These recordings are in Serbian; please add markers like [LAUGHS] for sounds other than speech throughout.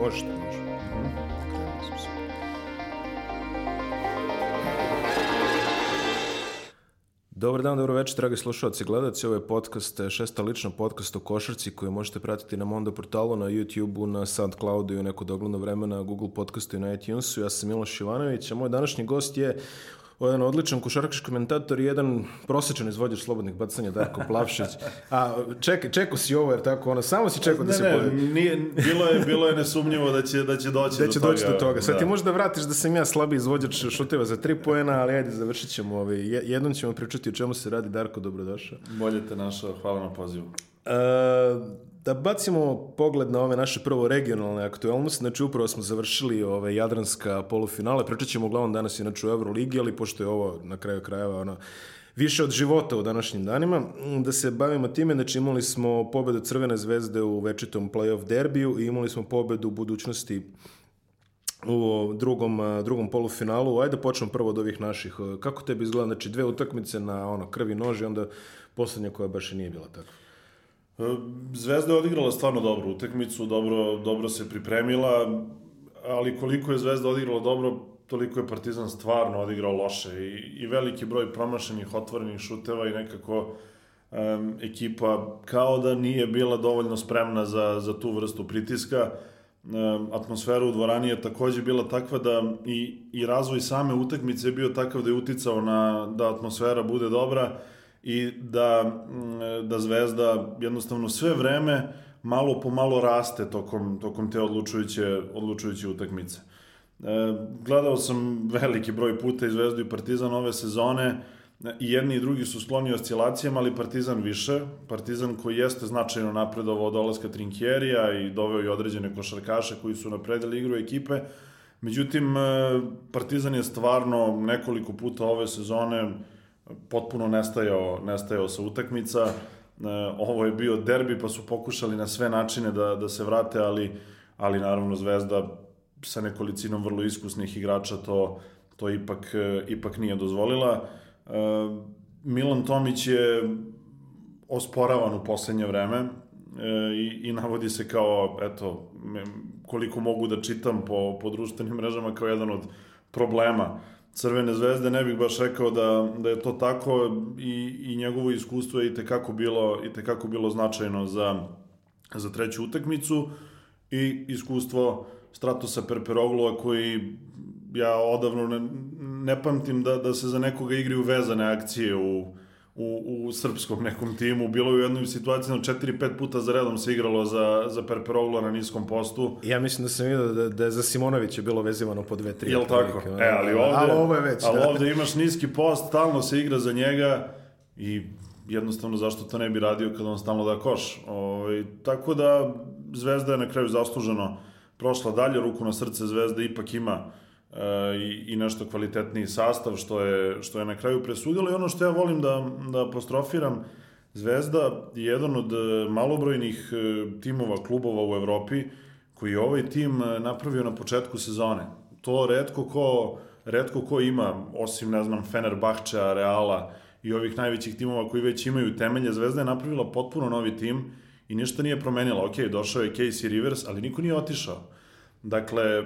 Možete, može. Dobar dan, dobro večer, dragi slušalci i gledalci. Ovo je podcast, e, šesta lična podcast o košarci koju možete pratiti na Mondo portalu, na YouTube-u, na Soundcloudu i u neko dogledno vreme na Google podcastu i na iTunesu. Ja sam Miloš Ivanović, a moj današnji gost je jedan odličan košarkaški komentator i jedan prosječan izvođač slobodnih bacanja Darko [LAUGHS] Plavšić. A ček, čekao si ovo jer tako ono, samo si čekao da ne, se ne, pojavi. nije, bilo je bilo je nesumnjivo da će da će doći Da do će toga. doći do toga. Sad da. ti možda vratiš da sam ja slabiji izvođač šuteva za tri poena, ali ajde, završit ćemo. Ovaj. Je- Jednom ćemo pričati o čemu se radi. Darko, dobrodošao. Bolje te našao, hvala na pozivu. E, da bacimo pogled na ove naše prvo regionalne aktualnosti, znači upravo smo završili ove jadranska polufinale, pričat ćemo uglavnom danas inače u Euroligi, ali pošto je ovo na kraju krajeva ono, više od života u današnjim danima, da se bavimo time, znači imali smo pobedu Crvene zvezde u večitom playoff derbiju i imali smo pobedu u budućnosti u drugom, drugom polufinalu. Ajde počnemo prvo od ovih naših. Kako tebi izgleda? Znači dve utakmice na ono krvi nož i onda poslednja koja baš i nije bila tako. E, Zvezda je odigrala stvarno dobru utakmicu, dobro, dobro se pripremila, ali koliko je Zvezda odigrala dobro, toliko je Partizan stvarno odigrao loše i, i veliki broj promašenih, otvorenih šuteva i nekako em, ekipa kao da nije bila dovoljno spremna za, za tu vrstu pritiska. Em, atmosfera u dvorani je takođe bila takva da i, i razvoj same utakmice je bio takav da je uticao na da atmosfera bude dobra i da, mm, da Zvezda jednostavno sve vreme malo po malo raste tokom, tokom te odlučujuće, odlučujuće utakmice. E, gledao sam veliki broj puta i Zvezdu i Partizan ove sezone i jedni i drugi su skloni oscilacijama, ali Partizan više. Partizan koji jeste značajno napredovao od dolaska Trinkjerija i doveo i određene košarkaše koji su napredili igru ekipe. Međutim, e, Partizan je stvarno nekoliko puta ove sezone potpuno nestajao, nestajao sa utakmica. E, ovo je bio derbi, pa su pokušali na sve načine da, da se vrate, ali, ali naravno Zvezda sa nekolicinom vrlo iskusnih igrača to, to ipak, e, ipak nije dozvolila. E, Milan Tomić je osporavan u poslednje vreme i, i navodi se kao, eto, koliko mogu da čitam po, po društvenim mrežama kao jedan od problema Crvene zvezde, ne bih baš rekao da, da je to tako i, i njegovo iskustvo je i tekako bilo, i tekako bilo značajno za, za treću utakmicu i iskustvo Stratosa Perperoglova koji ja odavno ne, ne pamtim da, da se za nekoga igraju vezane akcije u, u, u srpskom nekom timu. Bilo je u jednoj situaciji na 4-5 puta za redom se igralo za, za Perperoglo na niskom postu. Ja mislim da sam vidio da, da je za Simonovića bilo vezivano po dve, tri. Jel tako? E, ali ovde, ali ovo je već. ali da. ovde imaš niski post, stalno se igra za njega i jednostavno zašto to ne bi radio kad on stalno da koš. Ovaj, tako da Zvezda je na kraju zasluženo prošla dalje, ruku na srce Zvezda ipak ima i, i nešto kvalitetniji sastav što je, što je na kraju presudilo i ono što ja volim da, da apostrofiram Zvezda je jedan od e, malobrojnih e, timova, klubova u Evropi koji je ovaj tim e, napravio na početku sezone. To redko ko, redko ko ima, osim, ne znam, Fenerbahča, Reala i ovih najvećih timova koji već imaju temelje. Zvezda je napravila potpuno novi tim i ništa nije promenila. Ok, došao je Casey Rivers, ali niko nije otišao. Dakle, e,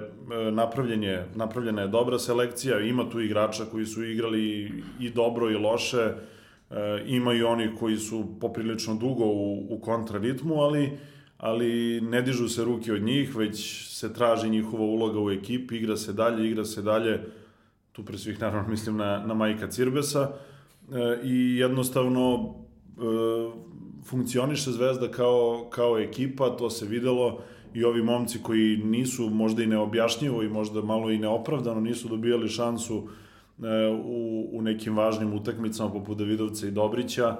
napravljen je, napravljena je dobra selekcija, ima tu igrača koji su igrali i dobro i loše, e, ima i oni koji su poprilično dugo u, u kontraritmu, ali, ali ne dižu se ruke od njih, već se traži njihova uloga u ekipi, igra se dalje, igra se dalje, tu pre svih naravno mislim na, na Majka Cirbesa, e, i jednostavno funkcioniše Zvezda kao, kao ekipa, to se videlo i ovi momci koji nisu možda i neobjašnjivo i možda malo i neopravdano nisu dobijali šansu e, u, u nekim važnim utakmicama poput Davidovca i Dobrića,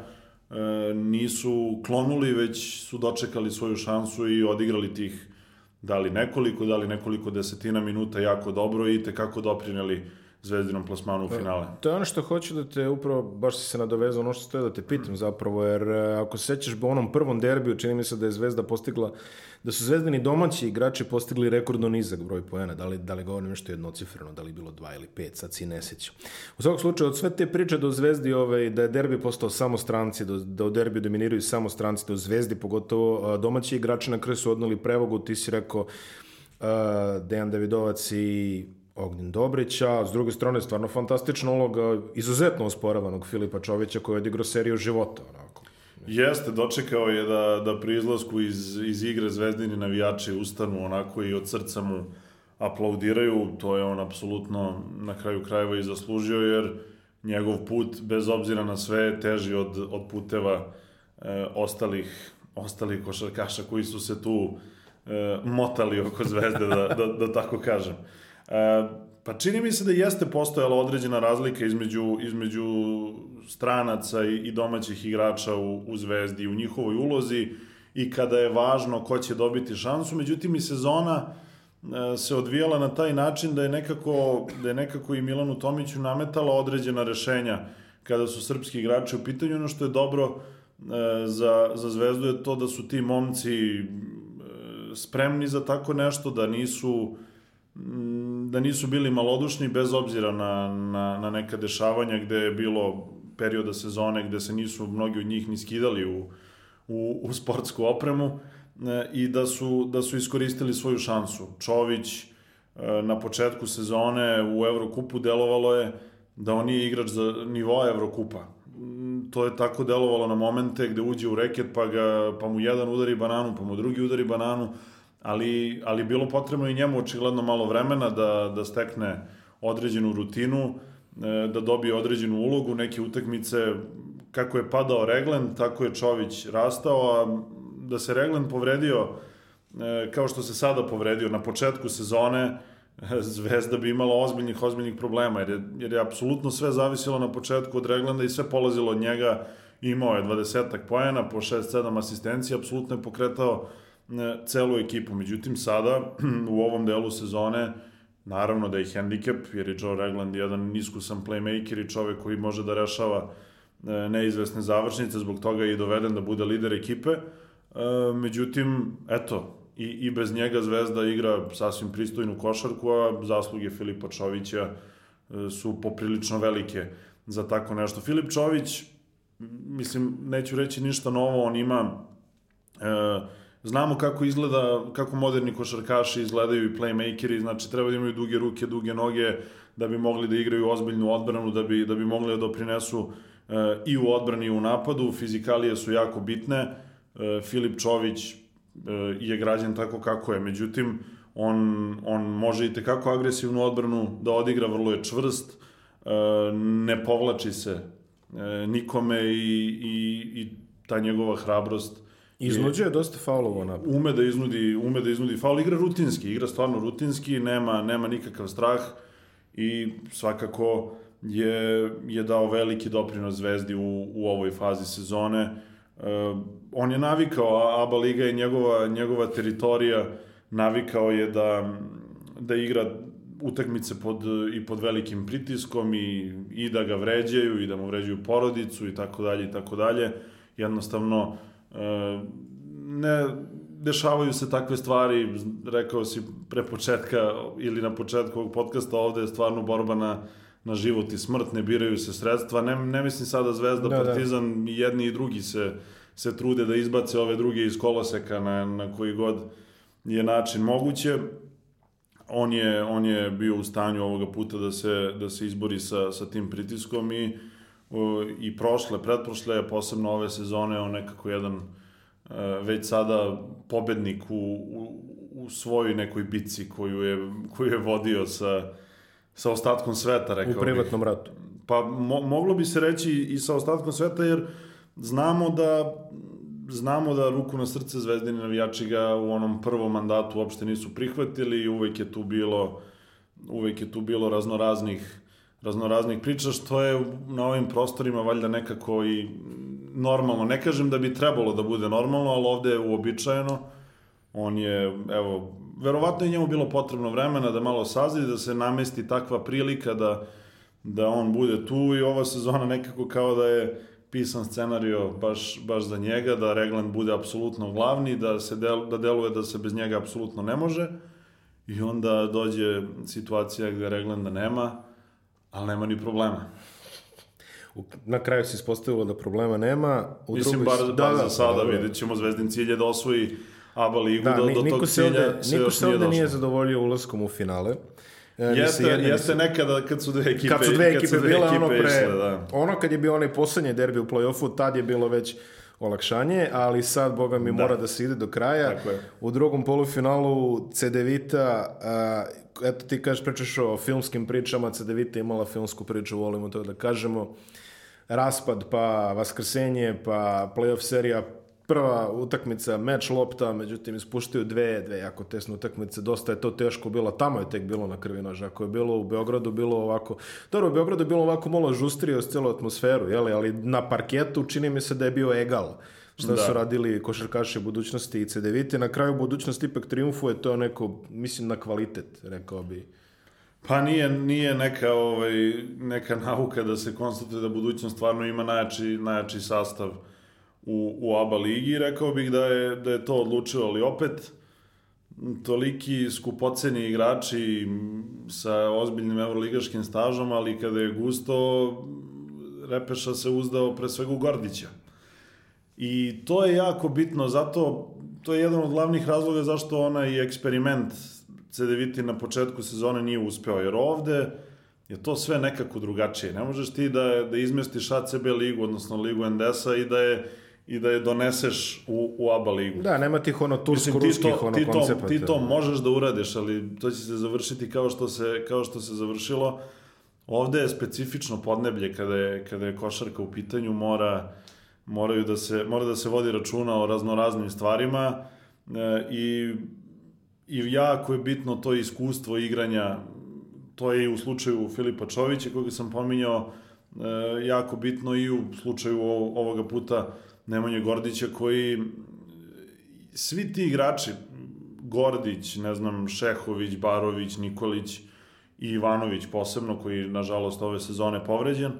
e, nisu klonuli, već su dočekali svoju šansu i odigrali tih da li nekoliko, da li nekoliko desetina minuta jako dobro i tekako doprineli zvezdinom plasmanu u finale. To je ono što hoću da te upravo, baš si se nadovezao ono što ste da te pitam zapravo, jer e, ako se sećaš u onom prvom derbiju, čini mi se da je Zvezda postigla, da su zvezdani domaći igrači postigli rekordno nizak broj poena, da li, da li govorim nešto jednocifreno, da li bilo dva ili pet, sad si ne sećam. U svakom slučaju, od sve te priče u Zvezdi, ovaj, da je derbi postao samo stranci, da, da u derbiju dominiraju samo stranci, da u Zvezdi pogotovo domaći igrači na kraju su odnali prevogu, ti si rekao, Uh, Dejan Davidovac i Ognjen Dobrića, s druge strane stvarno fantastična uloga izuzetno osporavanog Filipa Čovića koji je odigrao seriju života. Onako. Jeste, dočekao je da, da pri izlasku iz, iz igre zvezdini navijači ustanu onako i od srca mu aplaudiraju, to je on apsolutno na kraju krajeva i zaslužio, jer njegov put, bez obzira na sve, teži od, od puteva e, ostalih, ostalih košarkaša koji su se tu e, motali oko zvezde, da, da, da tako kažem. E, pa čini mi se da jeste postojala određena razlika između, između stranaca i, i domaćih igrača u, u zvezdi, u njihovoj ulozi i kada je važno ko će dobiti šansu. Međutim, i sezona e, se odvijala na taj način da je nekako, da je nekako i Milanu Tomiću nametala određena rešenja kada su srpski igrači u pitanju. Ono što je dobro e, za, za Zvezdu je to da su ti momci spremni za tako nešto, da nisu da nisu bili malodušni bez obzira na, na, na neka dešavanja gde je bilo perioda sezone gde se nisu mnogi od njih ni skidali u, u, u sportsku opremu e, i da su, da su iskoristili svoju šansu. Čović e, na početku sezone u Evrokupu delovalo je da on nije igrač za nivoa Evrokupa. To je tako delovalo na momente gde uđe u reket pa, ga, pa mu jedan udari bananu, pa mu drugi udari bananu, ali, ali bilo potrebno i njemu očigledno malo vremena da, da stekne određenu rutinu, e, da dobije određenu ulogu, neke utakmice, kako je padao Reglen, tako je Čović rastao, a da se Reglen povredio e, kao što se sada povredio na početku sezone, Zvezda bi imala ozbiljnih, ozbiljnih problema, jer je, jer je apsolutno sve zavisilo na početku od Reglanda i sve polazilo od njega. Imao je 20 pojena po 6-7 asistencija, apsolutno je pokretao uh, celu ekipu. Međutim, sada, [CLEARS THROAT] u ovom delu sezone, naravno da je hendikep, jer je Joe Regland jedan niskusan playmaker i čovek koji može da rešava e, neizvesne završnice, zbog toga je i doveden da bude lider ekipe. E, međutim, eto, i, i bez njega Zvezda igra sasvim pristojnu košarku, a zasluge Filipa Čovića e, su poprilično velike za tako nešto. Filip Čović, mislim, neću reći ništa novo, on ima e, Znamo kako izgleda, kako moderni košarkaši izgledaju i playmakeri, znači treba da imaju duge ruke, duge noge, da bi mogli da igraju ozbiljnu odbranu, da bi, da bi mogli da doprinesu e, i u odbrani i u napadu. Fizikalije su jako bitne. E, Filip Čović e, je građen tako kako je, međutim, on, on može i tekako agresivnu odbranu da odigra, vrlo je čvrst, e, ne povlači se e, nikome i, i, i ta njegova hrabrost Iznuđuje dosta faulova na ume da iznudi, ume da iznudi faul, igra rutinski, igra stvarno rutinski, nema nema nikakav strah i svakako je je dao veliki doprinos Zvezdi u, u ovoj fazi sezone. Uh, on je navikao, ABA liga je njegova njegova teritorija, navikao je da da igra utakmice pod, i pod velikim pritiskom i, i da ga vređaju i da mu vređaju porodicu i tako dalje i tako dalje. Jednostavno, ne dešavaju se takve stvari, rekao si pre početka ili na početku ovog podcasta, ovde je stvarno borba na, na život i smrt, ne biraju se sredstva, ne, ne mislim sada Zvezda, da, da. Partizan, da. jedni i drugi se, se trude da izbace ove druge iz koloseka na, na koji god je način moguće. On je, on je bio u stanju ovoga puta da se, da se izbori sa, sa tim pritiskom i uh, i prošle, pretprošle, posebno ove sezone, on nekako jedan e, već sada pobednik u, u, u svojoj nekoj bici koju je, koju je vodio sa, sa ostatkom sveta, rekao U privatnom bih. ratu. Pa mo, moglo bi se reći i sa ostatkom sveta, jer znamo da znamo da ruku na srce zvezdini navijači ga u onom prvom mandatu uopšte nisu prihvatili i uvek je tu bilo uvek je tu bilo raznoraznih raznoraznih priča, što je na ovim prostorima valjda nekako i normalno. Ne kažem da bi trebalo da bude normalno, ali ovde je uobičajeno. On je, evo, verovatno je njemu bilo potrebno vremena da malo sazri, da se namesti takva prilika da, da on bude tu i ova sezona nekako kao da je pisan scenario baš, baš za njega, da Regland bude apsolutno glavni, da, se del, da deluje da se bez njega apsolutno ne može. I onda dođe situacija gde Reglanda nema, ali nema ni problema. Na kraju se ispostavilo da problema nema. U Mislim, drugoj... bar, da, bar da, za sada, da, vidjet ćemo Zvezdin cilje da osvoji ABA ligu Da, do, ni- do tog cilja ovde, se niko se nije ovde nije došlo. zadovoljio ulaskom u finale. E, Jeste, ni jeste nekada kad su dve ekipe, kad su dve ekipe su dve bile, ono, ekipe pre, išle, da. ono kad je bio onaj poslednji derbi u play-offu, tad je bilo već olakšanje, ali sad, boga mi, mora da se ide do kraja. Tako je. U drugom polufinalu CDVita, a, eto ti kažeš, pričaš o filmskim pričama, CDVita je imala filmsku priču, volimo to da kažemo. Raspad, pa vaskrsenje, pa playoff serija, prva utakmica, meč lopta, međutim ispuštaju dve, dve jako tesne utakmice, dosta je to teško bilo, tamo je tek bilo na krvi nož, ako je bilo u Beogradu, bilo ovako, dobro, u Beogradu je bilo ovako malo žustrio s celu atmosferu, jeli, ali na parketu čini mi se da je bio egal šta Da. su radili košarkaši budućnosti i CDVite, na kraju budućnost ipak triumfuje, to je neko, mislim, na kvalitet, rekao bi. Pa nije, nije neka, ovaj, neka nauka da se konstatuje da budućnost stvarno ima najjači, najjači sastav u, u ABA ligi. Rekao bih da je, da je to odlučilo, ali opet toliki skupoceni igrači sa ozbiljnim evroligaškim stažom, ali kada je gusto, Repeša se uzdao pre svega u Gordića. I to je jako bitno, zato to je jedan od glavnih razloga zašto onaj eksperiment CDViti na početku sezone nije uspeo, jer ovde je to sve nekako drugačije. Ne možeš ti da, da izmestiš ACB ligu, odnosno ligu NDS-a i da je i da je doneseš u, u ABA ligu. Da, nema tih ono tursko-ruskih ono ti, to, koncepata. ti to možeš da uradiš, ali to će se završiti kao što se, kao što se završilo. Ovde je specifično podneblje kada je, kada je košarka u pitanju, mora, moraju da se, mora da se vodi računa o raznoraznim stvarima e, i, i jako je bitno to iskustvo igranja, to je i u slučaju Filipa Čovića koga sam pominjao, e, jako bitno i u slučaju ovoga puta Nemanje Gordića koji svi ti igrači, Gordić, ne znam, Šehović, Barović, Nikolić i Ivanović posebno, koji nažalost ove sezone povređen,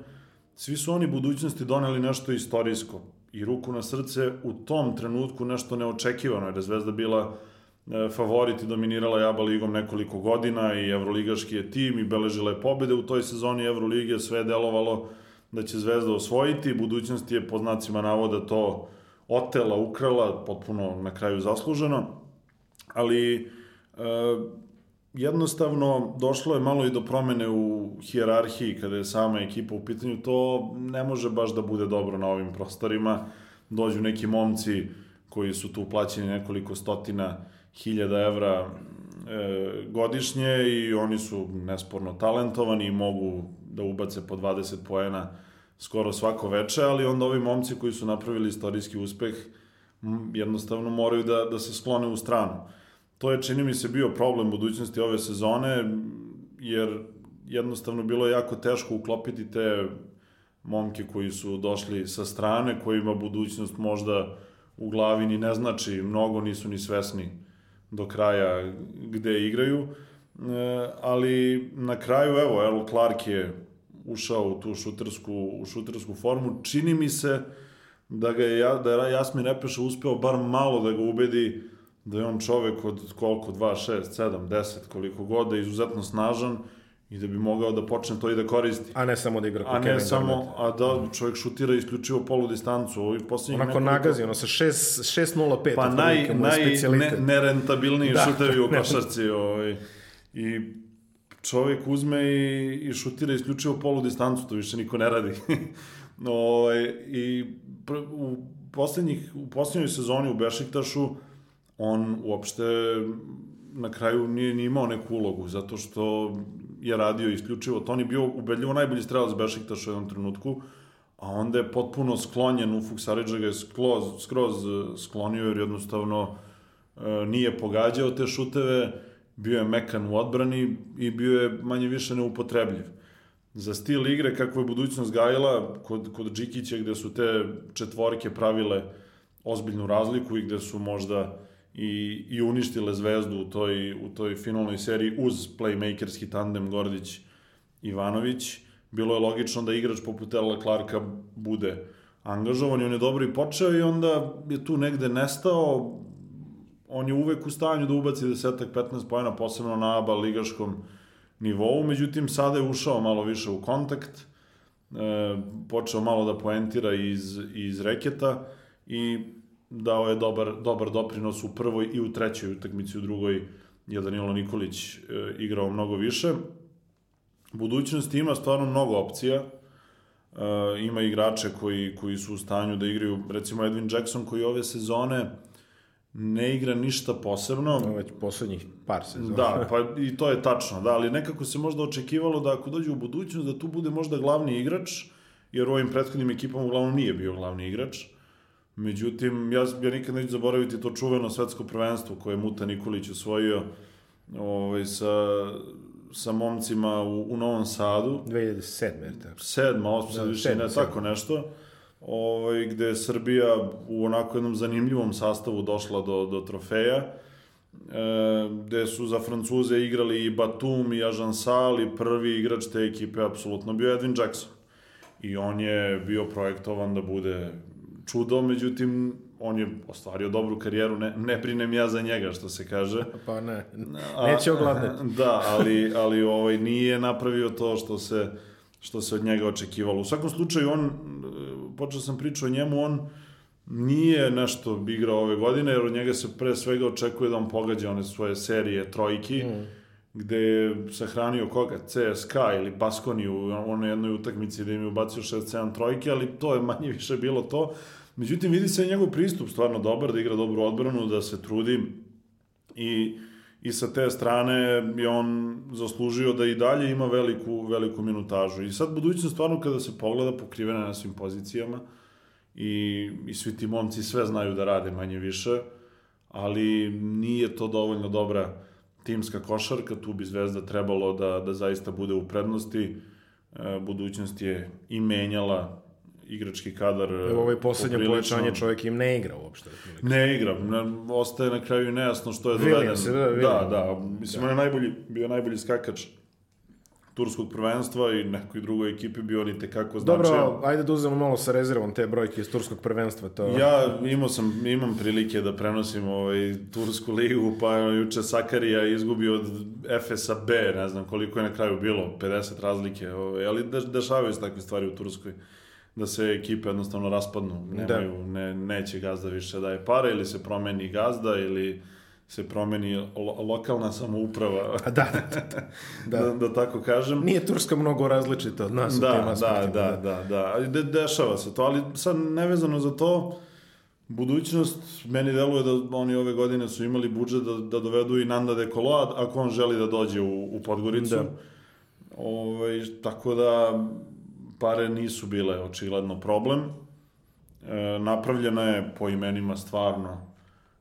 svi su oni budućnosti doneli nešto istorijsko i ruku na srce u tom trenutku nešto neočekivano, jer je Zvezda bila e, favorit i dominirala je ABA ligom nekoliko godina i Evroligaški je tim i beležila je pobede u toj sezoni Evrolige, sve je delovalo da će Zvezda osvojiti, budućnost je po znacima navoda to otela, ukrala, potpuno na kraju zasluženo, ali e, jednostavno došlo je malo i do promene u hijerarhiji kada je sama ekipa u pitanju, to ne može baš da bude dobro na ovim prostorima, dođu neki momci koji su tu plaćeni nekoliko stotina hiljada evra e, godišnje i oni su nesporno talentovani i mogu da ubace po 20 poena skoro svako veče, ali onda ovi momci koji su napravili istorijski uspeh jednostavno moraju da, da se sklone u stranu. To je, čini mi se, bio problem budućnosti ove sezone, jer jednostavno bilo je jako teško uklopiti te momke koji su došli sa strane, kojima budućnost možda u glavi ni ne znači, mnogo nisu ni svesni do kraja gde igraju, e, ali na kraju, evo, Errol Clark je ušao u tu šutersku, u šutersku formu. Čini mi se da, ga je, da je Jasmin Repeša uspeo bar malo da ga ubedi da je on čovek od koliko, 2, 6, 7, 10, koliko god, da je izuzetno snažan i da bi mogao da počne to i da koristi. A ne samo da igra A ko ne samo, Garnett. a da čovjek šutira isključivo polu distancu. Ovi posljednjih Onako nekoliko- nagazi, ono sa 6.05. Pa naj, naj ne, nerentabilniji Da, šutevi u [LAUGHS] košarci. Ovaj. I čovjek uzme i, i šutira isključivo polu distancu, to više niko ne radi. [LAUGHS] ovaj, I pr, u, poslednjih, u poslednjoj sezoni u Bešiktašu on uopšte na kraju nije ni imao neku ulogu, zato što je radio isključivo, to on je bio ubedljivo najbolji strelac Bešiktaša u jednom trenutku, a onda je potpuno sklonjen, Ufuk Saridža ga je skroz, skroz eh, sklonio jer jednostavno e, nije pogađao te šuteve, bio je mekan u odbrani i bio je manje više neupotrebljiv. Za stil igre, kako je budućnost gajila, kod, kod Džikića gde su te četvorke pravile ozbiljnu razliku i gde su možda i, i uništile zvezdu u toj, u toj finalnoj seriji uz playmakerski tandem Gordić Ivanović, bilo je logično da igrač poput Ela Clarka bude angažovan i on je dobro i počeo i onda je tu negde nestao, on je uvek u stanju da ubaci desetak 15 pojena, posebno na ABA ligaškom nivou, međutim sada je ušao malo više u kontakt, e, počeo malo da poentira iz, iz reketa i dao je dobar, dobar doprinos u prvoj i u trećoj utakmici, u drugoj je Danilo Nikolić e, igrao mnogo više. Budućnost ima stvarno mnogo opcija. E, ima igrače koji, koji su u stanju da igraju, recimo Edwin Jackson koji ove sezone ne igra ništa posebno. Već poslednjih par sezona. Da, pa i to je tačno, da, ali nekako se možda očekivalo da ako dođe u budućnost da tu bude možda glavni igrač, jer u ovim prethodnim ekipama uglavnom nije bio glavni igrač. Međutim, ja, ja nikad neću zaboraviti to čuveno svetsko prvenstvo koje je Muta Nikolić osvojio ovaj, sa, sa momcima u, u Novom Sadu. 2007. je tako. Sedma, osma, sad Da, više ne, tako nešto. Ovaj, gde je Srbija u onako jednom zanimljivom sastavu došla do, do trofeja. E, gde su za Francuze igrali i Batum i Ajansal i prvi igrač te ekipe apsolutno bio Edwin Jackson. I on je bio projektovan da bude čudo, međutim, on je ostvario dobru karijeru, ne, ne brinem ja za njega, što se kaže. Pa ne, neće ogladneti. [LAUGHS] Da, ali, ali ovaj, nije napravio to što se, što se od njega očekivalo. U svakom slučaju, on, počeo sam priču o njemu, on nije nešto igrao ove godine, jer od njega se pre svega očekuje da on pogađa one svoje serije trojki, mm. gde je sahranio koga, CSKA ili Baskoniju u onoj jednoj utakmici gde im je ubacio 6-7 trojke, ali to je manje više bilo to. Međutim, vidi se njegov pristup stvarno dobar, da igra dobru odbranu, da se trudi i i sa te strane je on zaslužio da i dalje ima veliku, veliku minutažu. I sad budućnost stvarno kada se pogleda pokrivena na svim pozicijama i, i svi ti momci sve znaju da rade manje više, ali nije to dovoljno dobra timska košarka, tu bi Zvezda trebalo da, da zaista bude u prednosti. E, budućnost je i menjala igrački kadar. Evo ovaj poslednje poprilično. pojačanje čovjek im ne igra uopšte. Ne igra, ne, ostaje na kraju nejasno što je Williams, doveden. da, Williams. da, da, mislim, on je najbolji, bio najbolji skakač turskog prvenstva i nekoj drugoj ekipi bio on i tekako značajan. Dobro, ajde da uzmemo malo sa rezervom te brojke iz turskog prvenstva. To... Ja imao sam, imam prilike da prenosim ovaj, Tursku ligu, pa juče Sakarija izgubio od FSA B, ne znam koliko je na kraju bilo, 50 razlike, ovaj, ali deš, dešavaju se takve stvari u Turskoj da se ekipe jednostavno raspadnu, nemaju, ne, neće gazda više daje pare ili se promeni gazda ili se promeni lo, lokalna samouprava, A da, da, da. da, [LAUGHS] da tako kažem. Nije Turska mnogo različita od nas Da, da, aspektima. da, da, da. Ali De, dešava se to, ali sad nevezano za to, budućnost, meni deluje da oni ove godine su imali budžet da, da dovedu i Nanda de Koloa, ako on želi da dođe u, u Podgoricu. Da. Ovaj, tako da pare nisu bile očigledno problem. E, napravljena je po imenima stvarno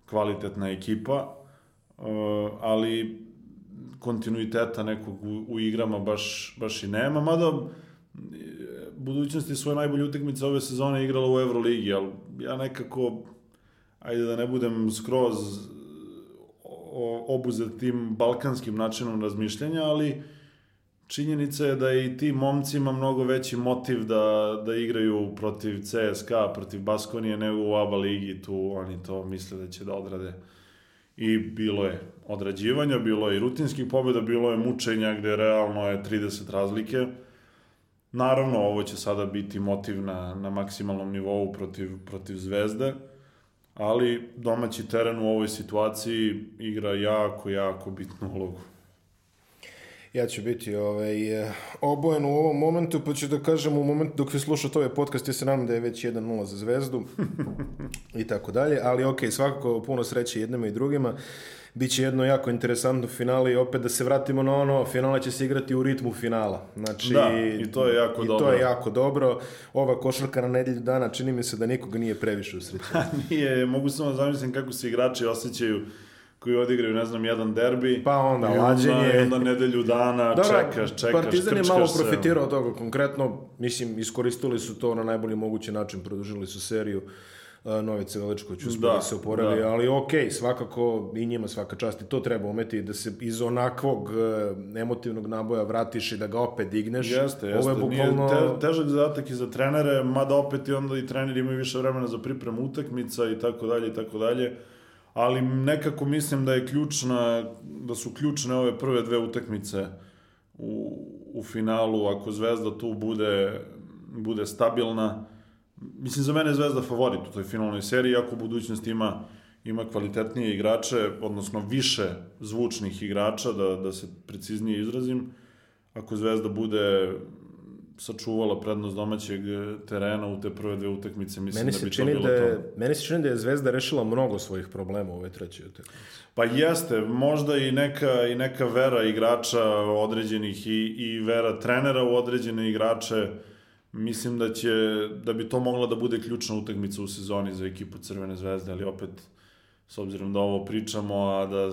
kvalitetna ekipa, e, ali kontinuiteta nekog u, u igrama baš, baš i nema, mada budućnost je svoje najbolje utakmice ove sezone igrala u Euroligi, ali ja nekako, ajde da ne budem skroz obuzet tim balkanskim načinom razmišljanja, ali činjenica je da je i tim momcima mnogo veći motiv da, da igraju protiv CSKA, protiv Baskonije, nego u ABA ligi, tu oni to misle da će da odrade. I bilo je odrađivanja, bilo je i rutinskih pobjeda, bilo je mučenja gde realno je 30 razlike. Naravno, ovo će sada biti motiv na, na maksimalnom nivou protiv, protiv Zvezde, ali domaći teren u ovoj situaciji igra jako, jako bitnu ulogu. Ja ću biti ovaj, eh, obojen u ovom momentu, pa ću da kažem u momentu dok vi slušate ovaj podcast, ja se nadam da je već 1-0 za zvezdu [LAUGHS] i tako dalje, ali ok, svakako puno sreće jednima i drugima. Biće jedno jako interesantno finale i opet da se vratimo na ono, finale će se igrati u ritmu finala. Znači, Da, i to je jako i dobro. to je jako dobro. Ova košarka na nedelju dana čini mi se da nikoga nije previše usrećen. [LAUGHS] Nije, mogu samo da zamislim kako se igrači osjećaju koji odigraju, ne znam, jedan derbi. Pa onda i lađenje. I onda nedelju dana Dobro, čekaš, čekaš, Partizan je malo se. profitirao od toga konkretno, mislim, iskoristili su to na najbolji mogući način, produžili su seriju Novice Veličković uspio Da, se oporavi, da. ali ok, svakako i njima svaka čast i to treba umeti da se iz onakvog uh, emotivnog naboja vratiš i da ga opet digneš. Jeste, jeste. Ovo je bukvalno... Nije te, težak zadatak i za trenere, mada opet i onda i treneri imaju više vremena za pripremu utakmica i tako dalje i tako dalje. Ali nekako mislim da je ključna, da su ključne ove prve dve utakmice u, u finalu, ako Zvezda tu bude, bude stabilna, mislim, za mene je Zvezda favorit u toj finalnoj seriji, iako u budućnosti ima, ima kvalitetnije igrače, odnosno više zvučnih igrača, da, da se preciznije izrazim. Ako Zvezda bude sačuvala prednost domaćeg terena u te prve dve utakmice, mislim meni da bi to bilo da to. je, Meni se čini da je Zvezda rešila mnogo svojih problema u ovoj trećoj utakmici. Pa jeste, možda i neka, i neka vera igrača određenih i, i vera trenera u određene igrače, mislim da će, da bi to mogla da bude ključna utakmica u sezoni za ekipu Crvene zvezde, ali opet, s obzirom da ovo pričamo, a da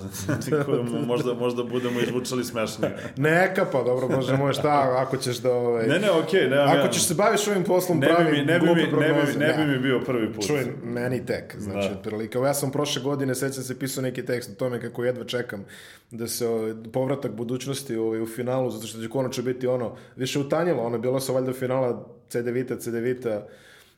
[LAUGHS] [LAUGHS] možda, možda budemo izvučali smešnije. Neka pa, dobro, može, može, šta, ako ćeš da... Ovaj, Ne, ne, okej, okay, ako ćeš se baviš ovim poslom, ne pravi mi, ne, bi mi, ne, bi, ne bi mi bio prvi put. Čuj, meni tek, znači, Da. otprilike. Evo, Ja sam prošle godine, sećam se, pisao neki tekst o tome kako jedva čekam da se ovaj, povratak budućnosti ovaj, u finalu, zato što će konačno biti ono, više utanjilo, ono, bilo se valjda finala C9, C9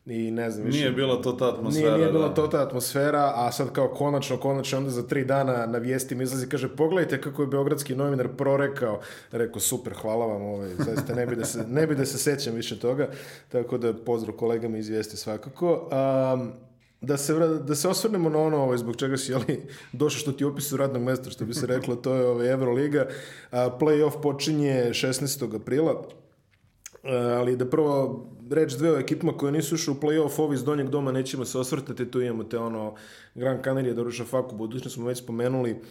i ne znam, više. Nije bila to ta atmosfera. Nije, nije bila da. to ta atmosfera, a sad kao konačno, konačno onda za tri dana na vijestima izlazi, kaže, pogledajte kako je beogradski novinar prorekao. Rekao, super, hvala vam, ovaj, zaista ne bi da se, ne bi da se sećam više toga, tako da pozdrav kolegama iz vijesti svakako. Um, da se, da se osvrnemo na ono ovaj, zbog čega si jeli, [LAUGHS] došao što ti opisu radnog mesta, što bi se reklo, to je ovaj, Euroliga. A, playoff počinje 16. aprila. Ali da prvo reč dve o ekipama koje nisu ušli u play-off, ovi iz donjeg doma nećemo se osvrtati, tu imamo te ono Gran Canaria, Doruša Faku, budućnost smo već spomenuli,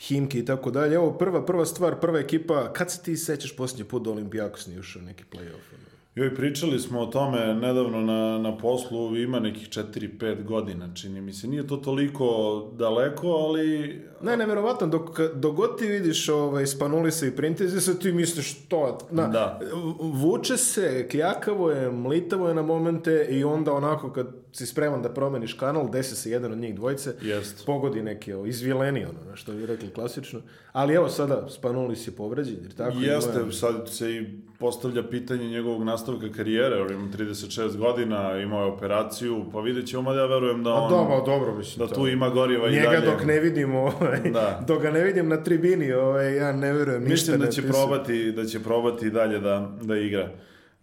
Himki i tako dalje. Evo, prva, prva stvar, prva ekipa, kad se ti sećaš posljednji put da Olimpijakos nije ušao neki play-off? ono? Joj, pričali smo o tome nedavno na, na poslu, ima nekih 4-5 godina, čini mi se. Nije to toliko daleko, ali... Ne, neverovatno, dok, dok god ti vidiš ovaj, Spanulisa i Printezisa, ti misliš to, na, Da. vuče se, kljakavo je, mlitavo je na momente i onda onako kad si spreman da promeniš kanal, desi se jedan od njih dvojice, Jest. pogodi neki ovo, izvileni ono, na što bi rekli klasično. Ali evo sada, Spanulis je povređen, jer tako Jeste, ima- sad se i postavlja pitanje njegovog nastavka karijere, on ima 36 godina, imao je operaciju, pa vidjet ćemo, ja verujem da A on... dobro, dobro, mislim. da to- tu ima goriva i Njega dalje. dok ne vidimo, ovaj, Da. [LAUGHS] dok ga ne vidim na tribini, ovaj, ja ne verujem ništa. Mislim da ne će probati, da će probati i dalje da, da igra.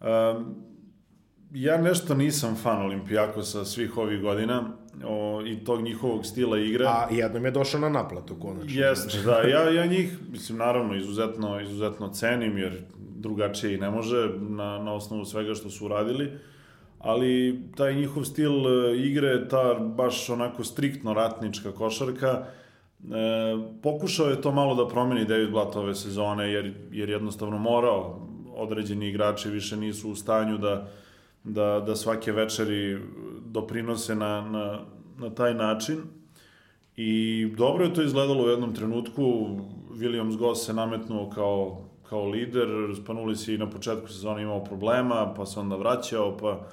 Um, ja nešto nisam fan Olimpijakosa svih ovih godina o, i tog njihovog stila igre. A jednom je došao na naplatu, konačno. Jeste, da, ja, ja [LAUGHS] njih, mislim, naravno, izuzetno, izuzetno cenim, jer drugačije i ne može na, na osnovu svega što su uradili, ali taj njihov stil e, igre, ta baš onako striktno ratnička košarka, e, pokušao je to malo da promeni David Blatt ove sezone, jer, jer jednostavno morao, određeni igrači više nisu u stanju da, da, da svake večeri doprinose na, na, na taj način. I dobro je to izgledalo u jednom trenutku. Williams Goss se nametnuo kao, kao lider, Spanulis je i na početku sezone imao problema, pa se onda vraćao, pa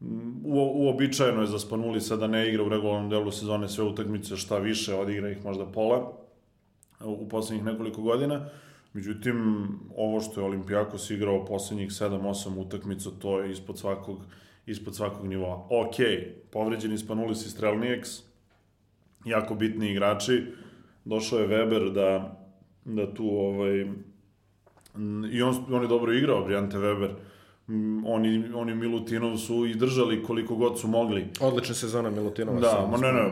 mm, u, uobičajeno je za Spanulisa da ne igra u regularnom delu sezone sve utakmice, šta više, odigra ih možda pola u poslednjih nekoliko godina. Međutim, ovo što je Olimpijakos igrao poslednjih 7-8 utakmica, to je ispod svakog, ispod svakog nivoa. Ok, povređeni Spanulis i Strelnijeks, jako bitni igrači. Došao je Weber da, da tu ovaj, i on, on je dobro igrao, Brijante Weber. M, Oni, oni Milutinov su i držali koliko god su mogli. Odlična sezona Milutinova. Da, ma ne, ne,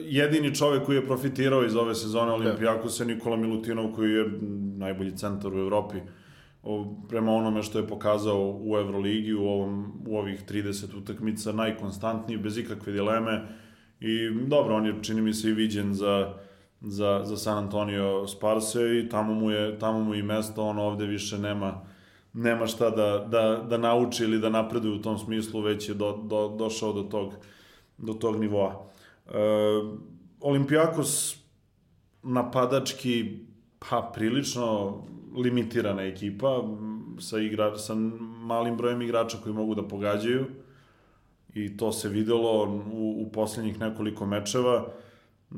jedini čovek koji je profitirao iz ove sezone Olimpijakosa je Nikola Milutinov koji je najbolji centar u Evropi prema onome što je pokazao u Euroligi u, ovom, u ovih 30 utakmica, najkonstantniji, bez ikakve dileme i dobro, on je čini mi se i viđen za, za, za San Antonio Sparse i tamo mu je, tamo mu je i mesto, on ovde više nema nema šta da, da, da nauči ili da napreduje u tom smislu, već je do, do, došao do tog, do tog nivoa. E, Olimpijakos napadački pa prilično limitirana ekipa sa, igra, sa malim brojem igrača koji mogu da pogađaju i to se videlo u, u poslednjih nekoliko mečeva.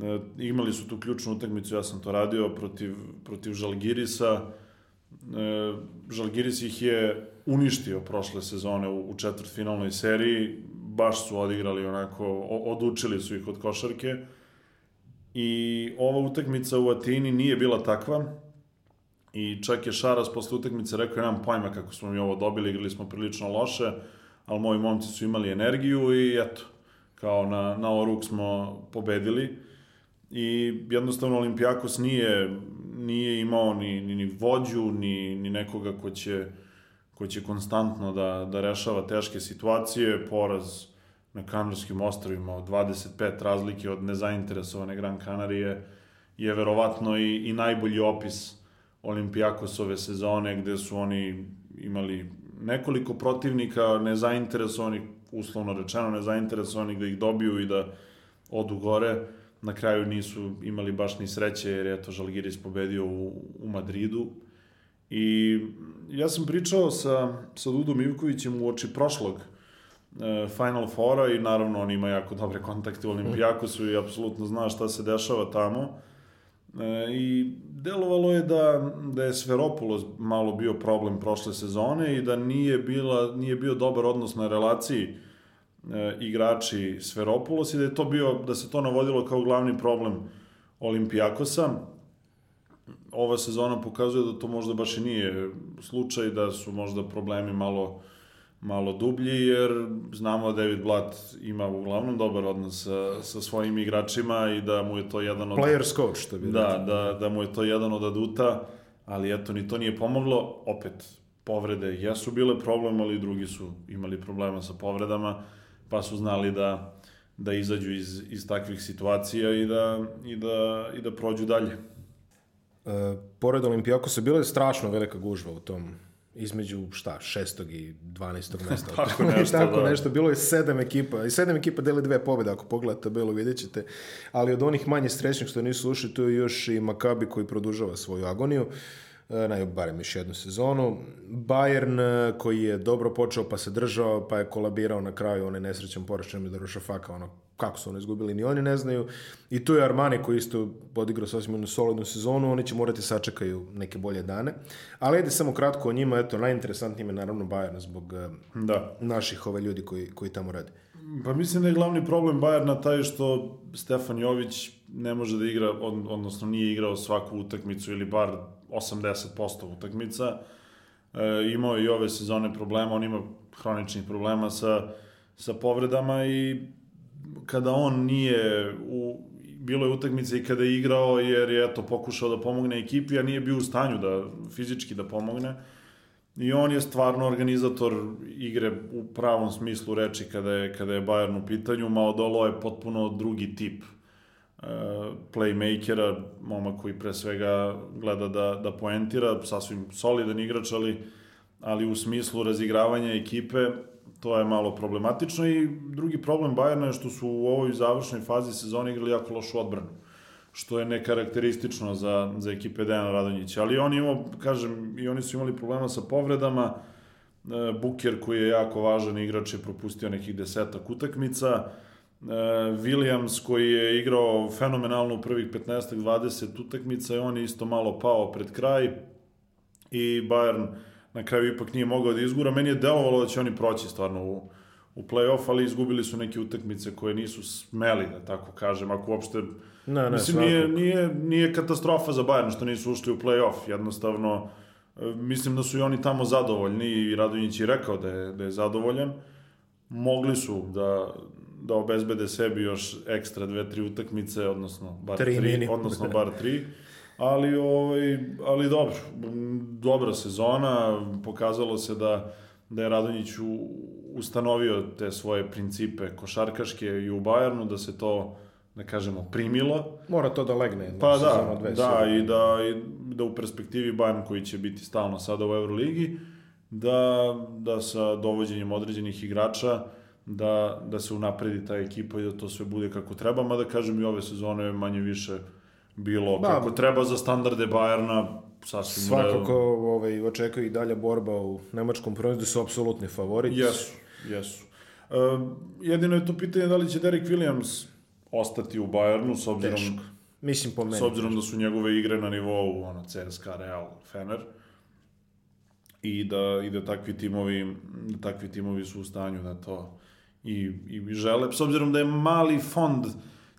E, imali su tu ključnu utakmicu, ja sam to radio protiv, protiv Žalgirisa. E, Žalgiris ih je uništio prošle sezone u, u četvrtfinalnoj seriji, baš su odigrali onako, odučili su ih od košarke. I ova utakmica u Atini nije bila takva. I čak je Šaras posle utakmice rekao, nemam pojma kako smo mi ovo dobili, igrali smo prilično loše, ali moji momci su imali energiju i eto, kao na, na oruk smo pobedili i jednostavno Olimpijakos nije, nije imao ni, ni, ni vođu, ni, ni nekoga ko će, ko će konstantno da, da rešava teške situacije, poraz na Kanarskim ostrovima od 25 razlike od nezainteresovane Gran Kanarije je verovatno i, i najbolji opis Olimpijakosove sezone gde su oni imali nekoliko protivnika nezainteresovanih, uslovno rečeno nezainteresovanih da ih dobiju i da odu gore. Na kraju nisu imali baš ni sreće jer je to Žalgiris pobedio u, u Madridu. I ja sam pričao sa, sa Dudom Ivkovićem u oči prošlog Final Fora i naravno on ima jako dobre kontakte u Olimpijakosu i apsolutno zna šta se dešava tamo. E, I delovalo je da, da je Sferopulos malo bio problem prošle sezone i da nije, bila, nije bio dobar odnos na relaciji e, igrači Sferopulos i da je to bio, da se to navodilo kao glavni problem Olimpijakosa. Ova sezona pokazuje da to možda baš i nije slučaj, da su možda problemi malo malo dublji, jer znamo da David Blatt ima uglavnom dobar odnos sa, sa svojim igračima i da mu je to jedan od... Players coach, što bi da, da, da mu je to jedan od aduta, ali eto, ni to nije pomoglo. Opet, povrede jesu bile problem, ali drugi su imali problema sa povredama, pa su znali da, da izađu iz, iz takvih situacija i da, i da, i da prođu dalje. E, pored Olimpijakosa, bila je strašno velika gužva u tom između šta, šestog i 12. mesta. [LAUGHS] tako nešto, tako da. nešto. Bilo je sedam ekipa. I sedam ekipa deli dve pobjede, ako pogledate tabelu vidjet ćete. Ali od onih manje srećnih što nisu ušli, tu je još i Makabi koji produžava svoju agoniju. E, naj, barem još jednu sezonu. Bayern e, koji je dobro počeo pa se držao, pa je kolabirao na kraju onaj nesrećan porašćem i Darušafaka, ono kako su ono izgubili, ni oni ne znaju. I tu je Armani koji isto podigrao sasvim jednu solidnu sezonu, oni će morati sačekaju neke bolje dane. Ali ajde samo kratko o njima, eto, najinteresantnije je naravno Bayern zbog e, Da. naših ove ljudi koji, koji tamo rade. Pa mislim da je glavni problem Bajerna taj što Stefan Jović ne može da igra, od, odnosno nije igrao svaku utakmicu ili bar 80% utakmica. E, imao je i ove sezone problema, on ima hroničnih problema sa, sa povredama i kada on nije u bilo je utakmice i kada je igrao jer je eto pokušao da pomogne ekipi, a nije bio u stanju da fizički da pomogne. I on je stvarno organizator igre u pravom smislu reči kada je, kada je Bayern u pitanju. Maodolo je potpuno drugi tip uh, playmakera, momak koji pre svega gleda da, da poentira, sasvim solidan igrač, ali, ali u smislu razigravanja ekipe to je malo problematično i drugi problem Bajerna je što su u ovoj završnoj fazi sezone igrali jako lošu odbranu što je nekarakteristično za, za ekipe Dejana Radonjića. Ali on imao, kažem, i oni su imali problema sa povredama. E, Buker, koji je jako važan igrač, je propustio nekih desetak utakmica. E, Williams, koji je igrao fenomenalno u prvih 15-20 utakmica, i on je isto malo pao pred kraj. I Bayern na kraju ipak nije mogao da izgura. Meni je delovalo da će oni proći stvarno u, u play-off, ali izgubili su neke utakmice koje nisu smeli, da tako kažem, ako uopšte... Ne, ne, mislim, nije, nije, nije katastrofa za Bayern što nisu ušli u play-off, jednostavno e, mislim da su i oni tamo zadovoljni i Radonjić je rekao da je, da je zadovoljan. Mogli su da, da obezbede sebi još ekstra dve, tri utakmice, odnosno bar Tri tri, mini. odnosno [LAUGHS] bar tri. Ali, ovaj, ali dobro, dobra sezona, pokazalo se da, da je Radonjić u, ustanovio te svoje principe košarkaške i u Bajernu, da se to, da kažemo, primilo. Mora to da legne Pa da, dve, da, i da, i da u perspektivi Bayern koji će biti stalno sada u Euroligi, da, da sa dovođenjem određenih igrača, da, da se unapredi ta ekipa i da to sve bude kako treba, mada kažem i ove sezone je manje više bilo Da. kako treba za standarde Bajerna, sasvim u redu. Svakako ovaj, očekuje i dalja borba u nemačkom prvenstvu, su apsolutni favorit. Jesu, jesu. E, jedino je to pitanje da li će Derek Williams ostati u Bajernu, s obzirom, Teško. Mislim po meni. s obzirom da su njegove igre na nivou ono, CSKA, Real, Fener i da, i da takvi timovi da takvi timovi su u stanju da to i, i žele, s obzirom da je mali fond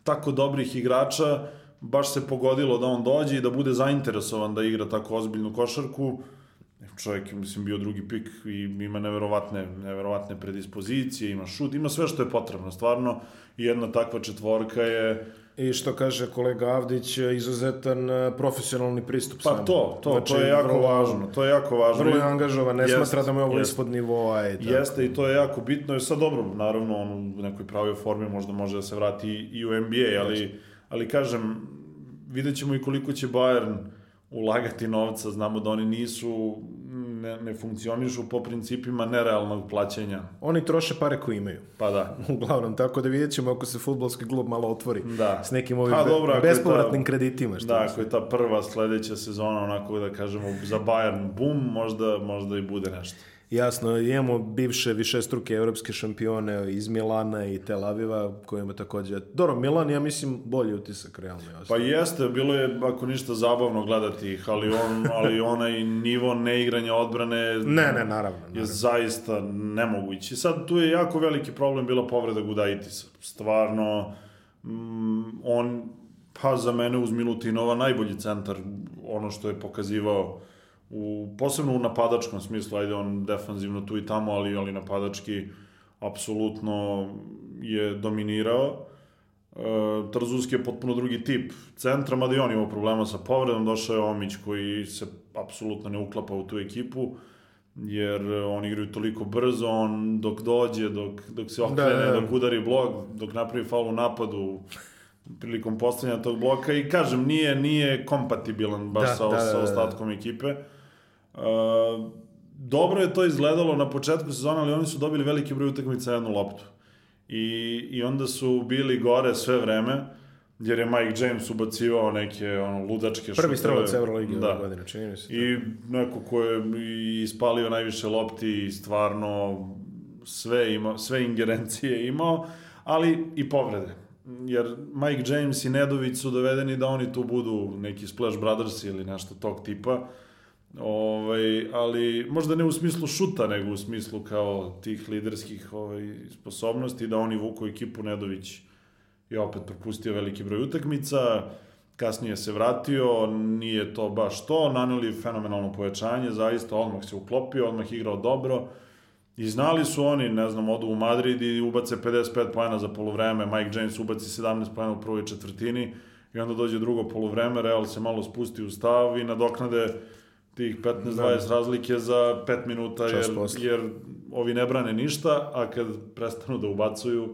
tako dobrih igrača, baš se pogodilo da on dođe i da bude zainteresovan da igra tako ozbiljnu košarku. čovjek je, mislim, bio drugi pik i ima neverovatne, neverovatne predispozicije, ima šut, ima sve što je potrebno, stvarno. I jedna takva četvorka je I što kaže kolega Avdić, izuzetan e, profesionalni pristup Pa sam. to, to, Znači, to je jako vrlo- važno, to je jako važno. Vrlo je angažovan, ne Jest, smatra da mu je ovo jest. ispod nivoa i tako. Jeste i to je jako bitno i sad dobro, naravno on u nekoj pravoj formi možda može da se vrati i- i u NBA, ali, ali kažem, vidjet ćemo i koliko će Bayern ulagati novca, znamo da oni nisu, ne, ne funkcionišu po principima nerealnog plaćanja. Oni troše pare koje imaju. Pa da. [LAUGHS] Uglavnom, tako da vidjet ćemo ako se futbolski klub malo otvori Da. s nekim ovim Pa dobro, bespovratnim ta- kreditima. Što Da, mislim. ako je ta prva sledeća sezona, onako da kažemo, za Bayern bum, možda, možda i bude nešto. Jasno, imamo bivše višestruke evropske šampione iz Milana i Tel Aviva, kojima takođe... Dobro, Milan, ja mislim, bolji utisak realno. je Pa jeste, bilo je, ako ništa, zabavno gledati ih, ali, on, [LAUGHS] ali onaj nivo neigranja odbrane Ne, ne, naravno. je naravno. zaista nemogući. Sad, tu je jako veliki problem bila povreda Gudaitisa. Stvarno, mm, on, pa za mene uz Milutinova, najbolji centar, ono što je pokazivao u, posebno u napadačkom smislu, ajde on defanzivno tu i tamo, ali, ali napadački apsolutno je dominirao. E, Trzuski je potpuno drugi tip centra, mada i on imao problema sa povredom, došao je Omić koji se apsolutno ne uklapa u tu ekipu, jer oni igraju toliko brzo, on dok dođe, dok, dok se okrene, Da, da, da. dok udari blok, dok napravi faul u napadu, prilikom postavljanja tog bloka i kažem, nije, nije kompatibilan baš Da, sa, da, da, sa da. ostatkom ekipe. Uh, dobro je to izgledalo na početku sezona, ali oni su dobili veliki broj utakmica jednu loptu. I, I onda su bili gore sve vreme, jer je Mike James ubacivao neke ono, ludačke Prvi šuteve. strelac Euroligi da. ove godine, čini mi se. I neko ko je ispalio najviše lopti i stvarno sve, ima, sve ingerencije imao, ali i povrede. Jer Mike James i Nedović su dovedeni da oni tu budu neki Splash Brothers ili nešto tog tipa. Ovaj, ali možda ne u smislu šuta, nego u smislu kao tih liderskih ovaj, sposobnosti, da oni vuku ekipu Nedović je opet propustio veliki broj utakmica, kasnije se vratio, nije to baš to, naneli fenomenalno povećanje, zaista odmah se uklopio, odmah igrao dobro, I znali su oni, ne znam, odu u Madrid i ubace 55 pojena za polovreme, Mike James ubaci 17 pojena u prvoj četvrtini i onda dođe drugo polovreme, Real se malo spusti u stav i nadoknade tih 15-20 razlike za 5 minuta, Čas jer, posle. jer ovi ne brane ništa, a kad prestanu da ubacuju,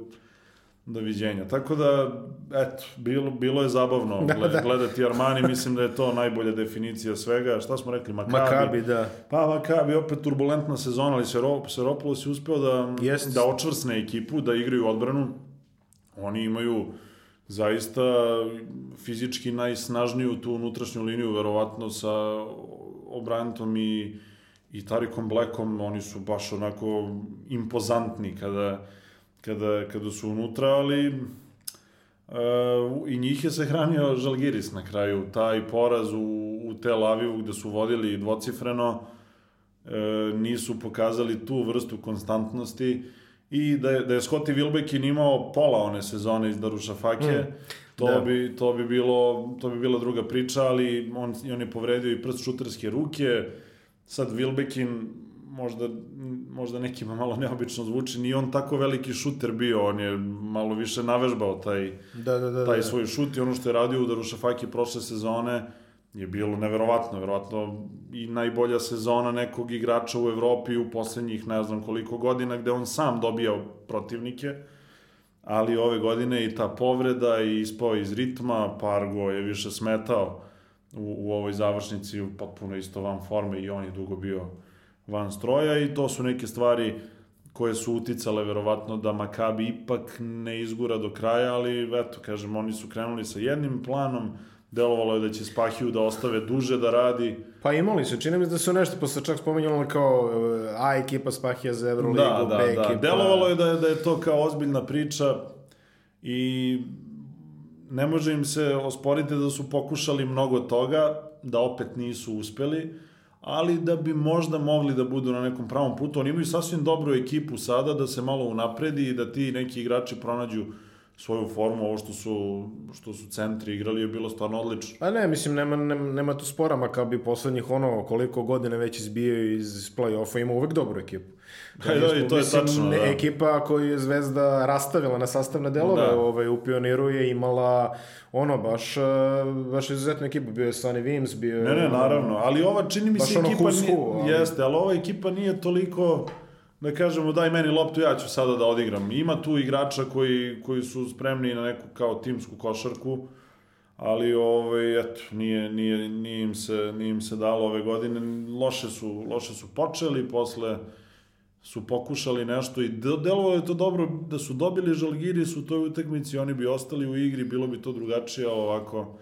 doviđenja. Tako da, eto, bilo, bilo je zabavno Da, gled, da. gledati Armani, mislim da je to najbolja definicija svega. Šta smo rekli, Makabi? Makabi, da. Pa Makabi opet turbulentna sezona, ali Sero- Seropoulos je uspeo da, Jest. da očvrsne ekipu, da igraju odbranu. Oni imaju zaista fizički najsnažniju tu unutrašnju liniju, verovatno sa Obrantom i, i Tarikom Blackom, oni su baš onako impozantni kada, kada, kada su unutra, ali Uh, I njih je se hranio Žalgiris na kraju. Taj poraz u, u Tel Avivu gde su vodili dvocifreno e, nisu pokazali tu vrstu konstantnosti i da je, da je Scottie Wilbekin imao pola one sezone iz Darušafake, mm, to, da. bi, to, bi bilo, to bi bila druga priča, ali on, on je povredio i prst šuterske ruke. Sad Wilbekin možda, možda nekima [LAUGHS] malo neobično zvuči, nije on tako veliki šuter bio, on je malo više navežbao taj, Da, da, da. taj da. svoj šut i ono što je radio u Darušafaki prošle sezone je bilo neverovatno, verovatno i najbolja sezona nekog igrača u Evropi u poslednjih ne znam koliko godina gde on sam dobijao protivnike, ali ove godine i ta povreda i ispao iz ritma, Pargo je više smetao u, u ovoj završnici potpuno isto van forme i on je dugo bio van stroja i to su neke stvari koje su uticale verovatno da Makabi ipak ne izgura do kraja, ali eto, kažem, oni su krenuli sa jednim planom, delovalo je da će Spahiju da ostave duže da radi. Pa imali su, čini mi se da su nešto posle čak spominjali kao e, A ekipa Spahija za Euroligu, Da, da, B da. ekipa... Delovalo je da je, da je to kao ozbiljna priča i ne može im se osporiti da su pokušali mnogo toga, da opet nisu uspeli, ali da bi možda mogli da budu na nekom pravom putu. Oni imaju sasvim dobru ekipu sada da se malo unapredi i da ti neki igrači pronađu svoju formu, ovo što su, što su centri igrali je bilo stvarno odlično. A ne, mislim, nema, nema, nema tu spora, ma kao bi poslednjih ono koliko godine već izbijaju iz play-offa, ima uvek dobru ekipu. Da, [LAUGHS] da, i to je mislim, tačno, ne, da. Ekipa koju je Zvezda rastavila na sastavne delove Da. ovaj, u Pioniru je imala ono, baš, eh, baš izuzetnu ekipu. Bio je Sonny Wims, bio je... Ne, ne, naravno, ali ova čini mi Baš se ono ekipa who's nije, who, ali- jeste, ali ova ekipa nije toliko da kažemo daj meni loptu, ja ću sada da odigram. Ima tu igrača koji, koji su spremni na neku kao timsku košarku, ali ovaj, eto, nije, nije, nije, im se, nije im se dalo ove godine. Loše su, loše su počeli, posle su pokušali nešto i de- delovalo je to dobro da su dobili Žalgiris u toj utakmici, oni bi ostali u igri, bilo bi to drugačije, ovako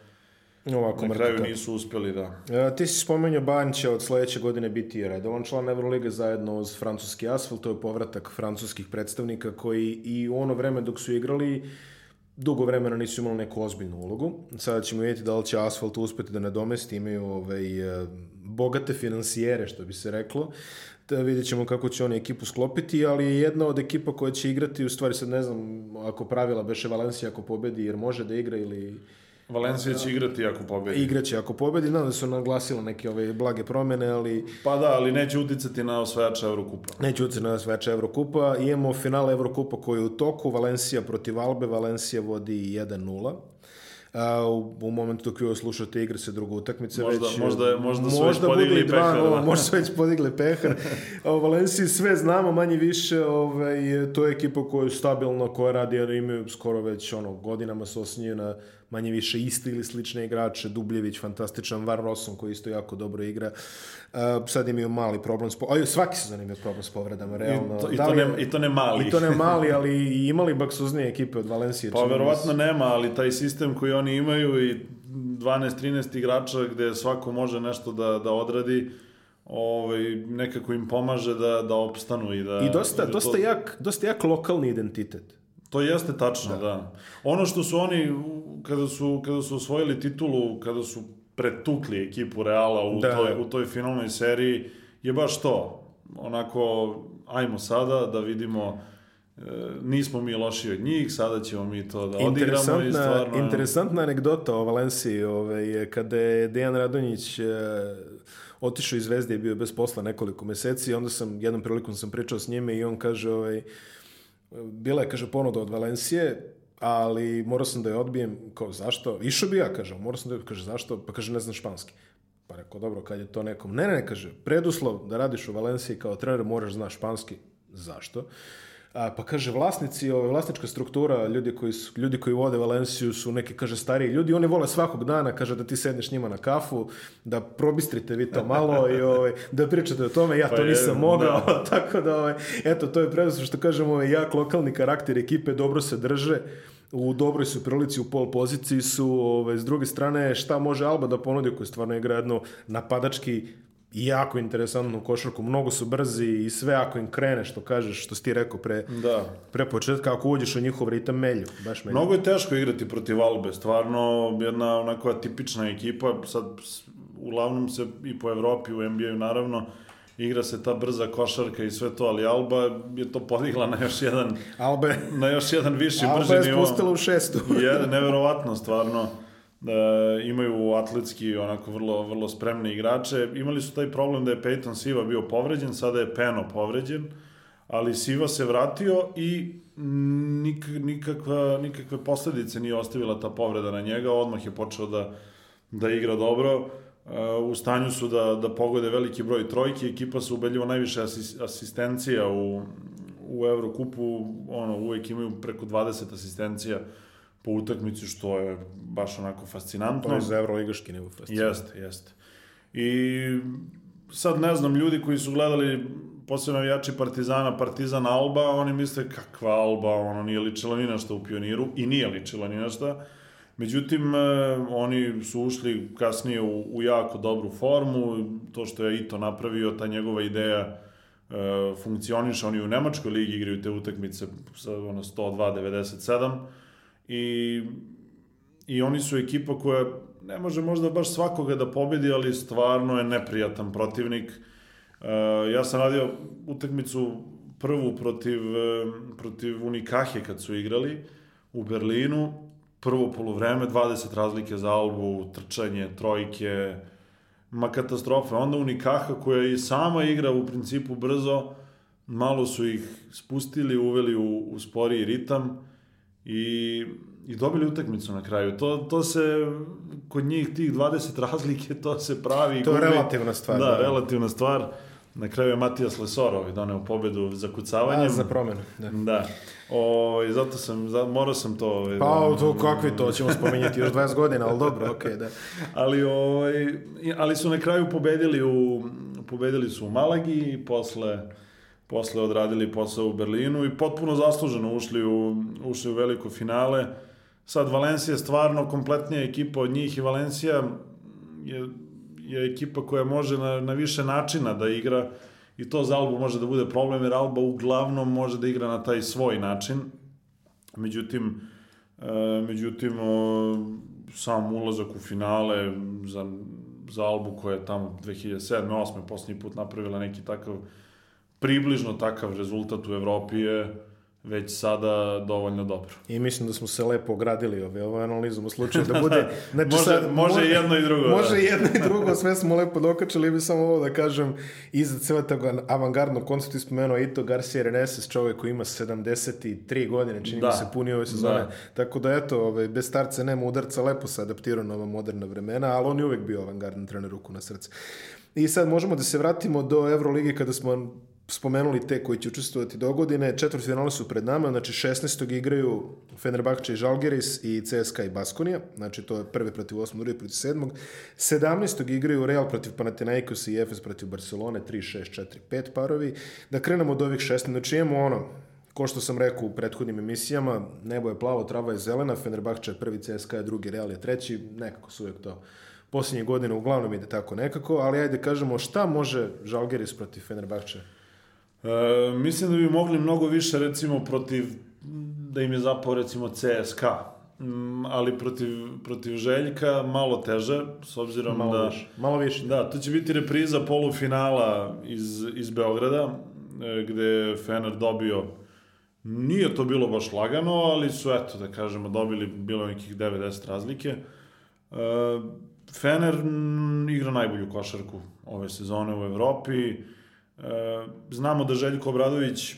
Ovako, na kraju mrtvo. nisu uspeli da... E, ti si spomenuo Ban će od sledeće godine biti redovan član Euroliga zajedno uz francuski asfalt, to je povratak francuskih predstavnika koji i u ono vreme dok su igrali dugo vremena nisu imali neku ozbiljnu ulogu. Sada ćemo vidjeti da li će asfalt uspeti da nadomesti, imaju ovaj, e, bogate financijere, što bi se reklo. Da vidjet ćemo kako će oni ekipu sklopiti, ali je jedna od ekipa koja će igrati, u stvari sad ne znam ako pravila beše Valencija ako pobedi, jer može da igra ili Valencija će igrati ako pobedi. igraće ako pobedi. Znam da su naglasile neke ove blage promene, ali Pa da, ali neće uticati na osvajača Eurokupa. neće ući na sveče Evrokupa. Imamo final Evrokupa koji je u toku, Valencija protiv Albe, Valencija vodi 1-0. A, u, u momentu dok vi slušate igra se druga utakmica Možda- već možda- možda su već možda podigli bude i dva, pehar, da. možda su već podigli pehar [LAUGHS] u Valenciji sve znamo manje više ovaj, to je ekipa koja je stabilna koja radi jer imaju skoro već ono, godinama se osniju na manje više iste ili slične igrače Dubljević, fantastičan Var Rosom koji isto jako dobro igra a, sad imaju mali problem s po... Aj, svaki sezon imaju problem s povredama realno. I to, i Da to, ne, I to ne mali. i to ne mali, [LAUGHS] ali imali baksuznije ekipe od Valencije. Pa verovatno nema, ali taj sistem koji oni imaju i 12-13 igrača gde svako može nešto da, da odradi, ovaj, nekako im pomaže da, da opstanu i da... I dosta, da dosta, to, jak, dosta jak lokalni identitet. To jeste tačno, da. da. Ono što su oni, kada su, kada su osvojili titulu, kada su pretukli ekipu Reala u, Da. toj, u toj finalnoj seriji, je baš to. Onako, ajmo sada da vidimo e, nismo mi loši od njih, sada ćemo mi to da odigramo i stvarno... interesantna anegdota o Valenciji, ovaj, kada je Dejan Radonjić e, otišao iz Zvezde i bio bez posla nekoliko meseci, onda sam, jednom prilikom sam pričao s njime i on kaže, ovaj, bila je, kaže, ponuda od Valencije, ali morao sam da je odbijem, kao, zašto? Išao bi ja, kaže, morao sam da je, kaže, zašto? Pa kaže, ne znam španski. Pa rekao, dobro, kad je to nekom... Ne, ne, kaže, preduslov da radiš u Valenciji kao trener moraš znaš španski. Zašto? Pa kaže, vlasnici, ove, vlasnička struktura, ljudi koji, su, ljudi koji vode Valenciju su neki, kaže, stariji ljudi, oni vole svakog dana, kaže, da ti sedneš njima na kafu, da probistrite vi to malo i ovaj, da pričate o tome, ja Pa to je, nisam mogao, da. [LAUGHS] tako da, ovaj, eto, to je preduslov što kažemo, jak lokalni karakter ekipe, dobro se drže, u dobroj su prilici u pol poziciji su, ovaj, s druge strane, šta može Alba da ponudi koji stvarno igra jedno napadački jako interesantnu košarku, mnogo su brzi i sve ako im krene, što kažeš, što si ti rekao pre, Da. pre početka, ako uđeš u njihov ritam melju, baš melju. Mnogo je teško igrati protiv Albe, stvarno jedna onako atipična ekipa, sad uglavnom se i po Evropi, u NBA-u naravno, igra se ta brza košarka i sve to, ali Alba je to podigla na još jedan, Alba je, na još jedan viši, Alba brži je nivo. spustila u šestu. je neverovatno, stvarno. Da, imaju atletski onako vrlo, vrlo spremne igrače. Imali su taj problem da je Peyton Siva bio povređen, sada je Peno povređen, ali Siva se vratio i nik, nikakva, nikakve posledice nije ostavila ta povreda na njega, odmah je počeo da, da igra dobro. Uh, u stanju su da, da pogode veliki broj trojki, ekipa se ubedljivo najviše asis, asistencija u, u Evrokupu, ono, uvek imaju preko 20 asistencija po utakmici, što je baš onako fascinantno. To je za Euroligaški nivo festival. Jeste, jeste. I sad ne znam, ljudi koji su gledali posebno navijači Partizana, Partizan Alba, oni misle kakva Alba, ono nije ličila ni na šta u pioniru i nije ličila ni na šta. Međutim, e, oni su ušli kasnije u, u jako dobru formu, to što je Ito napravio, ta njegova ideja e, funkcioniše, oni u Nemačkoj ligi igraju te utakmice sa ono, 102-97 i i oni su ekipa koja ne može možda baš svakoga da pobedi, ali stvarno je neprijatan protivnik. Uh, ja sam radio utakmicu prvu protiv, uh, protiv Unikahe kad su igrali u Berlinu, prvo polovreme, 20 razlike za Albu, trčanje, trojke, ma katastrofa. Onda Unikaha koja i sama igra u principu brzo, malo su ih spustili, uveli u, u sporiji ritam i, i dobili utakmicu na kraju. To, to se, kod njih tih 20 razlike, to se pravi. To je relativna stvar. Da, da, relativna stvar. Na kraju je Matijas Lesoro ovaj doneo pobedu za kucavanjem. A, za promenu, da. Da. O, i zato sam, za, morao sam to... Ovaj, pa, da, to kakvi to ćemo spominjati još 20 godina, ali dobro, okej, okay, da. [LAUGHS] ali, ovaj, ali su na kraju pobedili u, pobedili su u Malagi i posle posle odradili posao u Berlinu i potpuno zasluženo ušli u, ušli u veliko finale. Sad Valencija je stvarno kompletnija ekipa od njih i Valencija je, je ekipa koja može na, na više načina da igra i to za Albu može da bude problem jer Alba uglavnom može da igra na taj svoj način. Međutim, e, međutim o, sam ulazak u finale za, za Albu koja je tamo 2007. 8. posljednji put napravila neki takav približno takav rezultat u Evropi je već sada dovoljno dobro. I mislim da smo se lepo ogradili ove, ove analizom u slučaju da [LAUGHS] bude... Znači, može, sad, može, može jedno i drugo. Može da. jedno i [LAUGHS] drugo, sve smo lepo dokačili. bi samo ovo da kažem, iza cele tog avangardnog koncepta spomenuo Ito Garcia Reneses, čovjek koji ima 73 godine, čini da. mi se puni ove sezone. Da. Tako da eto, ove, bez starca nema udarca, lepo se adaptirao na ova moderna vremena, ali on je uvek bio avangardni trener ruku na srce. I sad možemo da se vratimo do Euroligi kada smo spomenuli te koji će učestvovati do godine. Četvrtfinale su pred nama, znači 16. igraju Fenerbahče i Žalgiris i CSKA i Baskonija, znači to je prvi protiv 8. drugi protiv 7. 17. igraju Real protiv Panathinaikos i Efes protiv Barcelone, 3, 6, 4, 5 parovi. Da krenemo od ovih 16, znači imamo ono, ko što sam rekao u prethodnim emisijama, nebo je plavo, trava je zelena, Fenerbahče je prvi, CSKA je drugi, Real je treći, nekako su uvijek to posljednje godine uglavnom ide tako nekako, ali ajde kažemo šta može Žalgiris protiv Fenerbahče? E, mislim da bi mogli mnogo više, recimo, protiv, da im je zapao, recimo, CSKA, mm, ali protiv, protiv Željka malo teže, s obzirom malo da... Više. Malo više. Da, to će biti repriza polufinala iz, iz Beograda, e, gde je Fener dobio Nije to bilo baš lagano, ali su, eto, da kažemo, dobili, bilo nekih 90 razlike. E, Fener igra najbolju košarku ove sezone u Evropi. E, znamo da Željko Obradović e,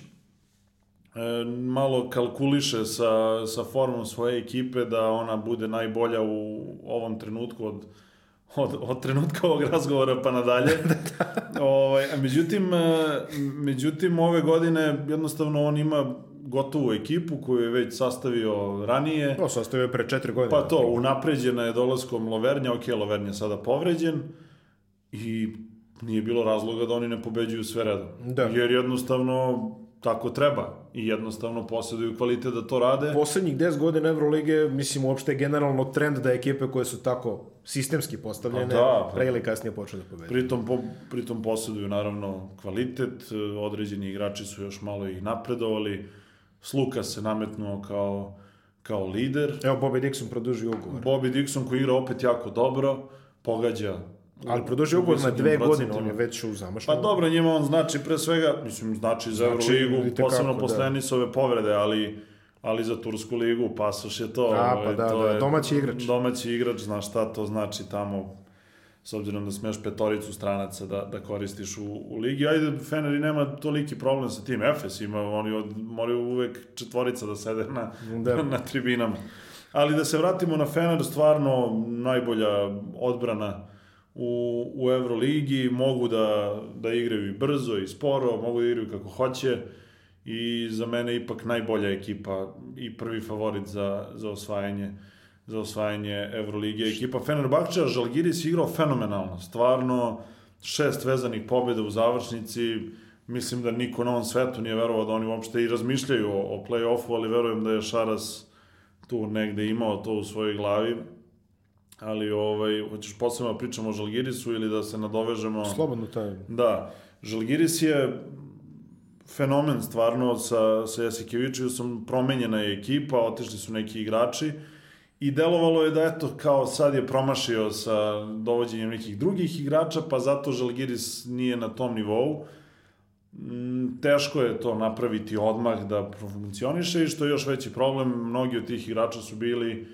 malo kalkuliše sa, sa formom svoje ekipe da ona bude najbolja u ovom trenutku od, od, od trenutka ovog razgovora pa nadalje. [LAUGHS] ovaj, a međutim, e, međutim, ove godine jednostavno on ima gotovu ekipu koju je već sastavio ranije. To, sastavio je pre četiri godine. Pa to, unapređena je dolaskom Lovernja, ok, Lovernja je sada povređen i nije bilo razloga da oni ne pobeđuju sve redom. Da. Jer jednostavno tako treba i jednostavno posjeduju kvalitet da to rade. Poslednjih 10 godina Evrolige, mislim, uopšte je generalno trend da ekipe koje su tako sistemski postavljene, pa da, pre ili kasnije počne da pobeđuju. Pritom, po, pritom posjeduju naravno kvalitet, određeni igrači su još malo i napredovali, Sluka se nametnuo kao, kao lider. Evo, Bobby Dixon produžio ugovor. Bobby Dixon koji igra opet jako dobro, pogađa Ali produžio ugovor na dve godine, on je već u zamašnju. Pa dobro, njima on znači pre svega, mislim, znači za znači, Euroligu, posebno kako, posle da. Povrede, ali ali za Tursku ligu pasoš je to. A, pa ovaj, da, to da, je, domaći igrač. Domaći igrač, znaš šta to znači tamo, s obzirom da smeš petoricu stranaca da, da koristiš u, u ligi. Ajde, Fener i nema toliki problem sa tim. Efes ima, oni od, moraju uvek četvorica da sede na, da. [LAUGHS] na tribinama. Ali da se vratimo na Fener, stvarno najbolja odbrana u, u Euroligi, mogu da, da igraju i brzo i sporo, mogu da igraju kako hoće i za mene ipak najbolja ekipa i prvi favorit za, za osvajanje za osvajanje Evrolige. Ekipa Fenerbahča, Žalgiris igrao fenomenalno, stvarno šest vezanih pobjeda u završnici, mislim da niko na ovom svetu nije verovao da oni uopšte i razmišljaju o, o play-offu, ali verujem da je Šaras tu negde imao to u svojoj glavi ali ovaj, hoćeš posebno da pričamo o Žalgirisu ili da se nadovežemo... Slobodno taj. Da. Žalgiris je fenomen stvarno sa, sa Jasikevičiusom, promenjena je ekipa, otišli su neki igrači i delovalo je da eto kao sad je promašio sa dovođenjem nekih drugih igrača, pa zato Žalgiris nije na tom nivou. Mm, teško je to napraviti odmah da funkcioniše i što je još veći problem, mnogi od tih igrača su bili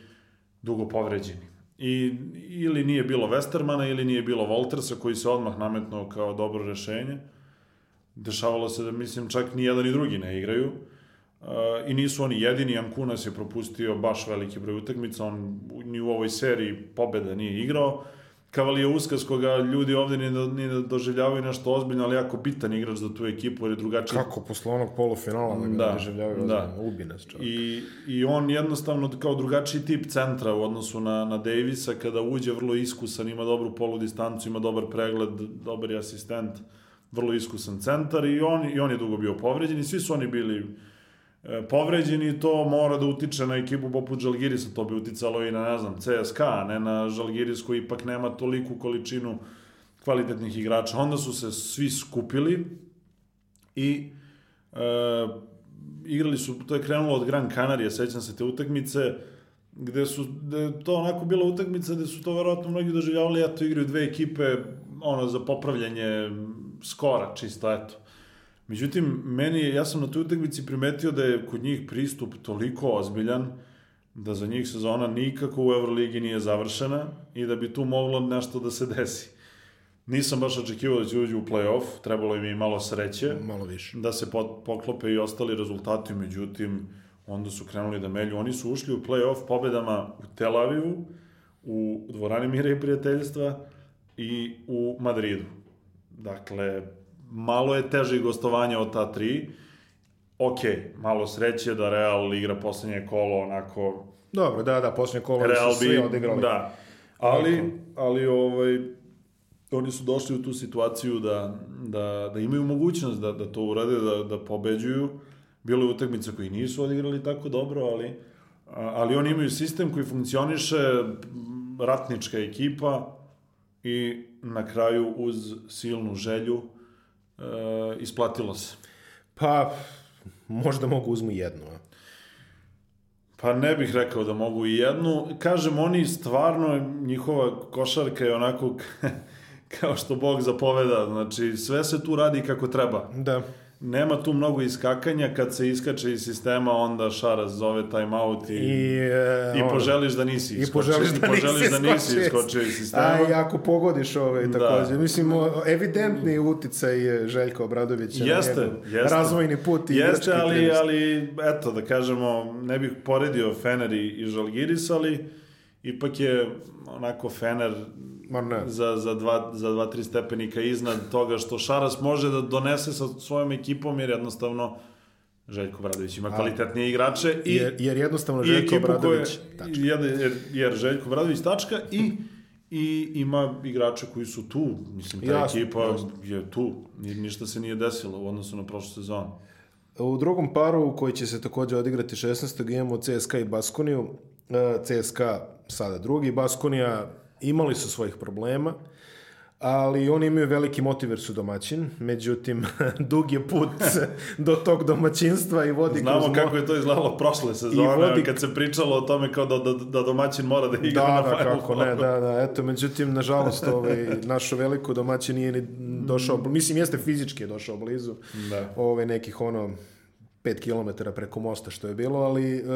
dugo povređeni. I, ili nije bilo Westermana ili nije bilo Voltersa koji se odmah nametnuo kao dobro rešenje. Dešavalo se da, mislim, čak ni jedan ni drugi ne igraju. Uh, I nisu oni jedini, Ankunas je propustio baš veliki broj utakmica, on ni u ovoj seriji pobeda nije igrao. Uh, Kavalija Uskas, koga ljudi ovde ni, do, ni doživljavaju nešto ozbiljno, ali jako bitan igrač za tu ekipu, jer je drugačiji. Kako posle onog polufinala da ga da, doživljavaju da. ozbiljno, ubi nas čovjek. I, I on jednostavno kao drugačiji tip centra u odnosu na, na Davisa, kada uđe vrlo iskusan, ima dobru polu distancu, ima dobar pregled, dobar je asistent, vrlo iskusan centar i on, i on je dugo bio povređen i svi su oni bili e, povređeni, to mora da utiče na ekipu poput Žalgirisa, to bi uticalo i na, ne znam, CSKA, ne na Žalgiris koji ipak nema toliku količinu kvalitetnih igrača. Onda su se svi skupili i e, igrali su, to je krenulo od Gran Canaria, sećam se te utakmice, gde su, gde to onako bila utakmica gde su to verovatno mnogi doživljavali, eto igraju dve ekipe, ono, za popravljanje skora, čisto, eto. Međutim, meni je, ja sam na toj utakmici primetio da je kod njih pristup toliko ozbiljan da za njih sezona nikako u Euroligi nije završena i da bi tu moglo nešto da se desi. Nisam baš očekivao da će uđu u play-off, trebalo im i malo sreće. Malo više. Da se poklope i ostali rezultati, međutim, onda su krenuli da melju. Oni su ušli u play-off pobedama u Tel Avivu, u dvorani Mira i prijateljstva i u Madridu. Dakle, malo je teže gostovanje od ta tri. Ok, malo sreće da Real igra poslednje kolo onako... Dobro, da, da, poslednje kolo Real su svi odigrali. Da, ali, ali ovaj, oni su došli u tu situaciju da, da, da imaju mogućnost da, da to urade, da, da pobeđuju. Bilo je utakmice koji nisu odigrali tako dobro, ali, ali oni imaju sistem koji funkcioniše, ratnička ekipa i na kraju uz silnu želju e, isplatilo se? Pa, možda mogu uzmu jednu, a? Pa ne bih rekao da mogu i jednu. Kažem, oni stvarno, njihova košarka je onako [LAUGHS] kao što Bog zapoveda. Znači, sve se tu radi kako treba. Da nema tu mnogo iskakanja, kad se iskače iz sistema, onda Šaras zove time out i, I, e, i poželiš da nisi iskočio. I poželiš da, poželiš da nisi iskočio iz sistema. A i ako pogodiš ove, da. takođe. Mislim, evidentni uticaj je Željko Obradovića jeste, na jeste. razvojni put i Jeste, ali, ali, eto, da kažemo, ne bih poredio Fener i, i Žalgiris, ali ipak je onako Fener Ma ne. Za, za, dva, za dva, tri stepenika iznad toga što Šaras može da donese sa svojom ekipom, jer jednostavno Željko Bradović ima kvalitetnije igrače i jer, jer jednostavno Željko Bradović tačka. Jer, jer Željko Bradović tačka i i ima igrače koji su tu. Mislim, ta jasno, ekipa jasno. je tu. Ništa se nije desilo u odnosu na prošlu sezonu. U drugom paru koji će se takođe odigrati 16. imamo CSKA i Baskoniju. E, CSKA sada drugi, Baskonija imali su svojih problema, ali oni imaju veliki motiv jer su domaćin, međutim, [LAUGHS] dug je put [LAUGHS] do tog domaćinstva i vodi Znamo kroz... kako je to izgledalo prošle sezone, vodi... kad se pričalo o tome kao da, da, da domaćin mora da igra da, na da, Final kako ne, da, da, eto, međutim, nažalost, ovaj, našo veliko domaćin nije ni došao, mislim, jeste fizički je došao blizu, da. ovaj, nekih ono, 5 km preko mosta što je bilo, ali uh,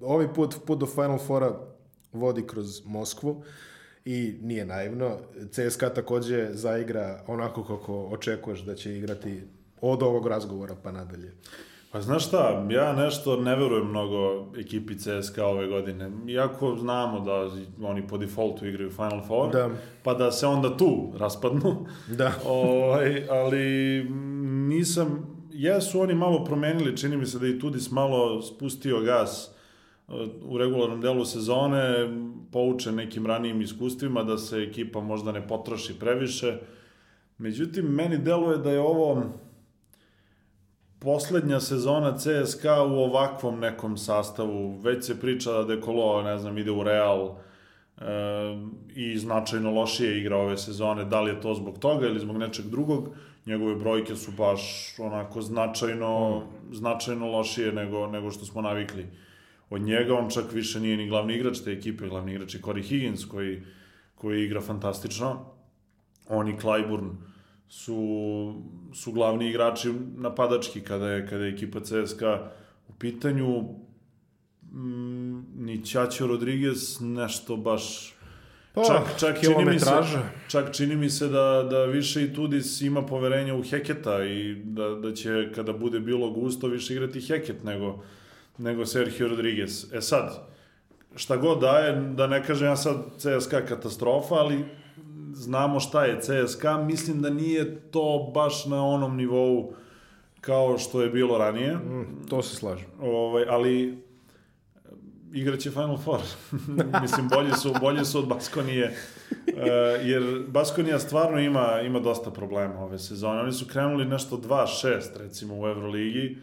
ovaj put, put do Final Fora vodi kroz Moskvu i nije naivno. CSKA takođe zaigra onako kako očekuješ da će igrati od ovog razgovora pa nadalje. Pa znaš šta, ja nešto ne verujem mnogo ekipi CSKA ove godine. Iako znamo da oni po defaultu igraju Final Four, da. pa da se onda tu raspadnu. Da. o, [LAUGHS] ovaj, ali nisam, jesu oni malo promenili, čini mi se da i Tudis malo spustio gas u regularnom delu sezone, pouče nekim ranijim iskustvima da se ekipa možda ne potroši previše. Međutim, meni deluje da je ovo poslednja sezona CSKA u ovakvom nekom sastavu. Već se priča da Dekolo, ne znam, ide u Real e, i značajno lošije igra ove sezone. Da li je to zbog toga ili zbog nečeg drugog? Njegove brojke su baš onako značajno, mm. značajno lošije nego, nego što smo navikli od njega, on čak više nije ni glavni igrač te ekipe, glavni igrač je Corey Higgins koji, koji igra fantastično. On i Clyburn su, su glavni igrači napadački kada je, kada je ekipa CSKA u pitanju. Mm, ni Ćaćo Rodriguez nešto baš Pa, čak, čak, čini mi se, čak čini mi se da, da više i Tudis ima poverenja u Heketa i da, da će kada bude bilo gusto više igrati Heket nego, nego Sergio Rodriguez. E sad, šta god daje, da ne kažem ja sad CSKA katastrofa, ali znamo šta je CSKA, mislim da nije to baš na onom nivou kao što je bilo ranije. Mm, to se slažem. Ovaj, ali igraće Final Four. [LAUGHS] Mislim, bolji su, bolji su od Baskonije. Uh, jer Baskonija stvarno ima, ima dosta problema ove sezone. Oni su krenuli nešto 2-6, recimo, u Euroligi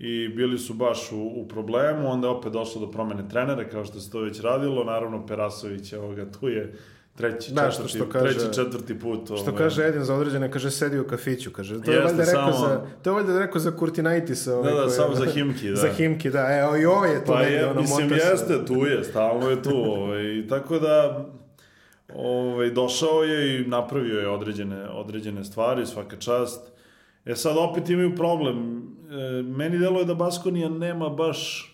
i bili su baš u, u problemu, onda je opet došlo do promene trenera, kao što se to već radilo. Naravno, Perasović, evoga, tu je treći, Da, što- četvrti, što kaže- treći, četvrti put. Što ovaj. kaže Edin za određene, kaže sedi u kafiću, kaže. To je valjda rekao samo- za to je valjda rekao za Kurtinaitisa, ovaj Da, da, koji- samo za Himki, [LAUGHS] da. za Himki, da. Evo i ovo je to Pa negde, je, ono, mislim, mota se- jeste, tu je, stalno je tu, ovaj, tako da, ovaj, došao je i napravio je određene, određene stvari, svaka čast. E sad opet imaju problem. E, meni deluje da Baskonija nema baš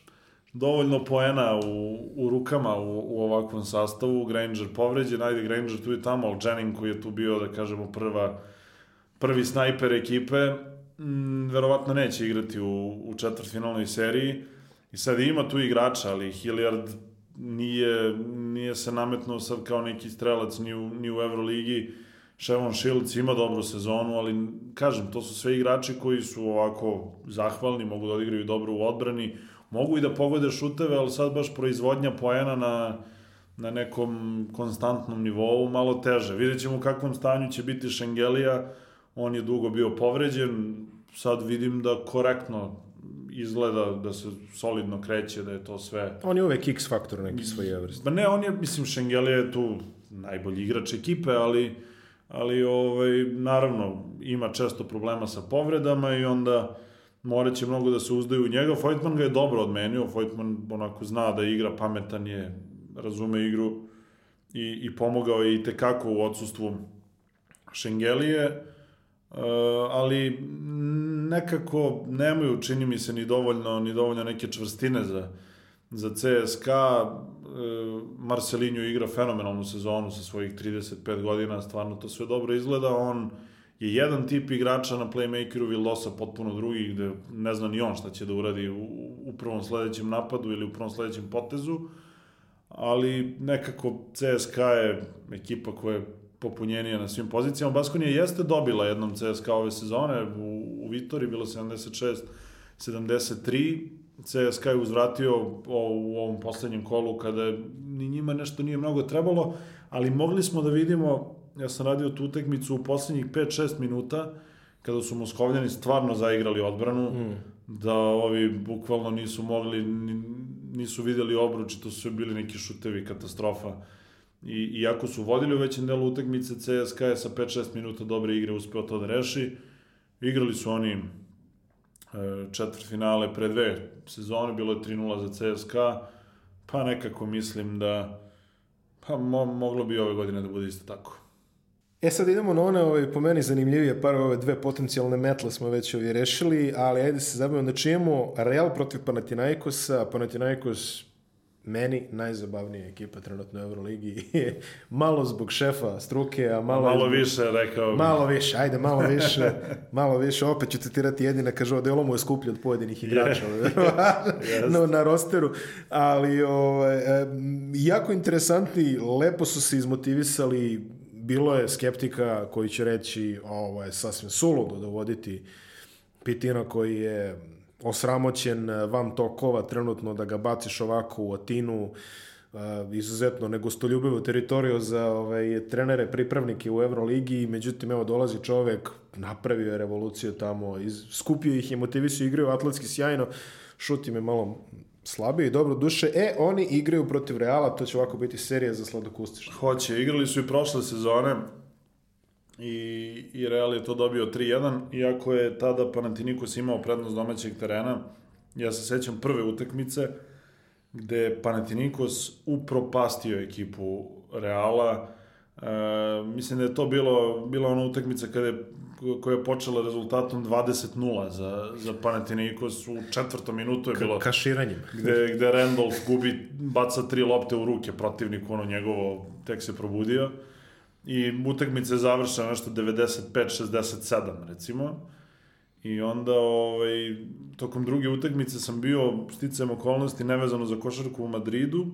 dovoljno poena u, u rukama u, u ovakvom sastavu. Granger povređen, ajde Granger tu i tamo, ali Jennings koji je tu bio, da kažemo, prva, prvi snajper ekipe, mm, verovatno neće igrati u, u četvrtfinalnoj seriji. I sad ima tu igrača, ali Hilliard nije, nije se nametnuo sad kao neki strelac ni u, ni u Euroligi. Shevon Shields ima dobru sezonu, ali kažem, to su sve igrači koji su ovako zahvalni, mogu da odigraju dobro u odbrani, mogu i da pogode šuteve, ali sad baš proizvodnja poena na, na nekom konstantnom nivou malo teže. Vidjet ćemo u kakvom stanju će biti Šengelija, on je dugo bio povređen, sad vidim da korektno izgleda da se solidno kreće, da je to sve On je uvek X faktor neki svoj Everest. Pa ne, on je, mislim, Šengelija je tu najbolji igrač ekipe, ali, ali ovaj, naravno, ima često problema sa povredama i onda morat će mnogo da se uzdaju u njega. Vojtman ga je dobro odmenio, Vojtman onako zna da igra, pametan je, razume igru i, i pomogao je i tekako u odsustvu Šengelije, Uh, ali nekako nemaju, čini mi se, ni dovoljno, ni dovoljno neke čvrstine za, za CSKA. Uh, Marcelinho igra fenomenalnu sezonu sa svojih 35 godina, stvarno to sve dobro izgleda. On je jedan tip igrača na playmakeru, Vildosa potpuno drugi, gde ne zna ni on šta će da uradi u, u prvom sledećem napadu ili u prvom sledećem potezu, ali nekako CSKA je ekipa koja je popunjenija na svim pozicijama. Baskonija jeste dobila jednom CSKA ove sezone, u, u Vitori bilo 76 73, CSKA je uzvratio u ovom poslednjem kolu kada ni njima nešto nije mnogo trebalo, ali mogli smo da vidimo, ja sam radio tu utekmicu u poslednjih 5-6 minuta, kada su Moskovljani stvarno zaigrali odbranu, mm. da ovi bukvalno nisu mogli, ni- nisu videli obruč, to su bili neki šutevi, katastrofa. I, iako su vodili u većem delu utakmice, CSKA je sa 5-6 minuta dobre igre uspeo to da reši. Igrali su oni četvrt finale pre dve sezone, bilo je 3-0 za CSKA, pa nekako mislim da pa mo, moglo bi ove godine da bude isto tako. E sad idemo na one ovaj, po meni zanimljivije par ove dve potencijalne metle smo već ovdje rešili, ali ajde se zabavimo da čujemo Real protiv Panathinaikosa. Panathinaikos meni najzabavnija ekipa trenutno u Euroligi. malo zbog šefa struke, a malo, Malo zbog... više, rekao bih. Malo više, ajde, malo više, malo više, opet ću citirati jedina, kaže, delo mu je skuplji od pojedinih igrača [LAUGHS] Jest. no, [LAUGHS] na rosteru, ali ovaj, jako interesantni, lepo su se izmotivisali, bilo je skeptika koji će reći ovo je sasvim suludo dovoditi Pitina koji je osramoćen van tokova trenutno da ga baciš ovako u Atinu, uh, izuzetno negostoljubivu teritoriju za ovaj, trenere, pripravnike u Euroligi, međutim, evo, dolazi čovek, napravio je revoluciju tamo, iz, skupio ih je, motivisio, igraju atletski sjajno, šut im je malo slabije i dobro duše. E, oni igraju protiv Reala, to će ovako biti serija za sladokustiš. Hoće, igrali su i prošle sezone i, i Real je to dobio 3-1, iako je tada Panathinaikos imao prednost domaćeg terena. Ja se sećam prve utakmice gde je Panathinaikos upropastio ekipu Reala. E, mislim da je to bilo, bila ona utakmica kada je, koja je počela rezultatom 20-0 za, za Panathinaikos u četvrtom minutu je bilo... Kaširanjem. Gde, gde Randolph gubi, baca tri lopte u ruke protivniku, ono njegovo, tek se probudio. I utakmica je završena nešto 95-67, recimo. I onda, ovaj, tokom druge utakmice sam bio sticajem okolnosti nevezano za košarku u Madridu.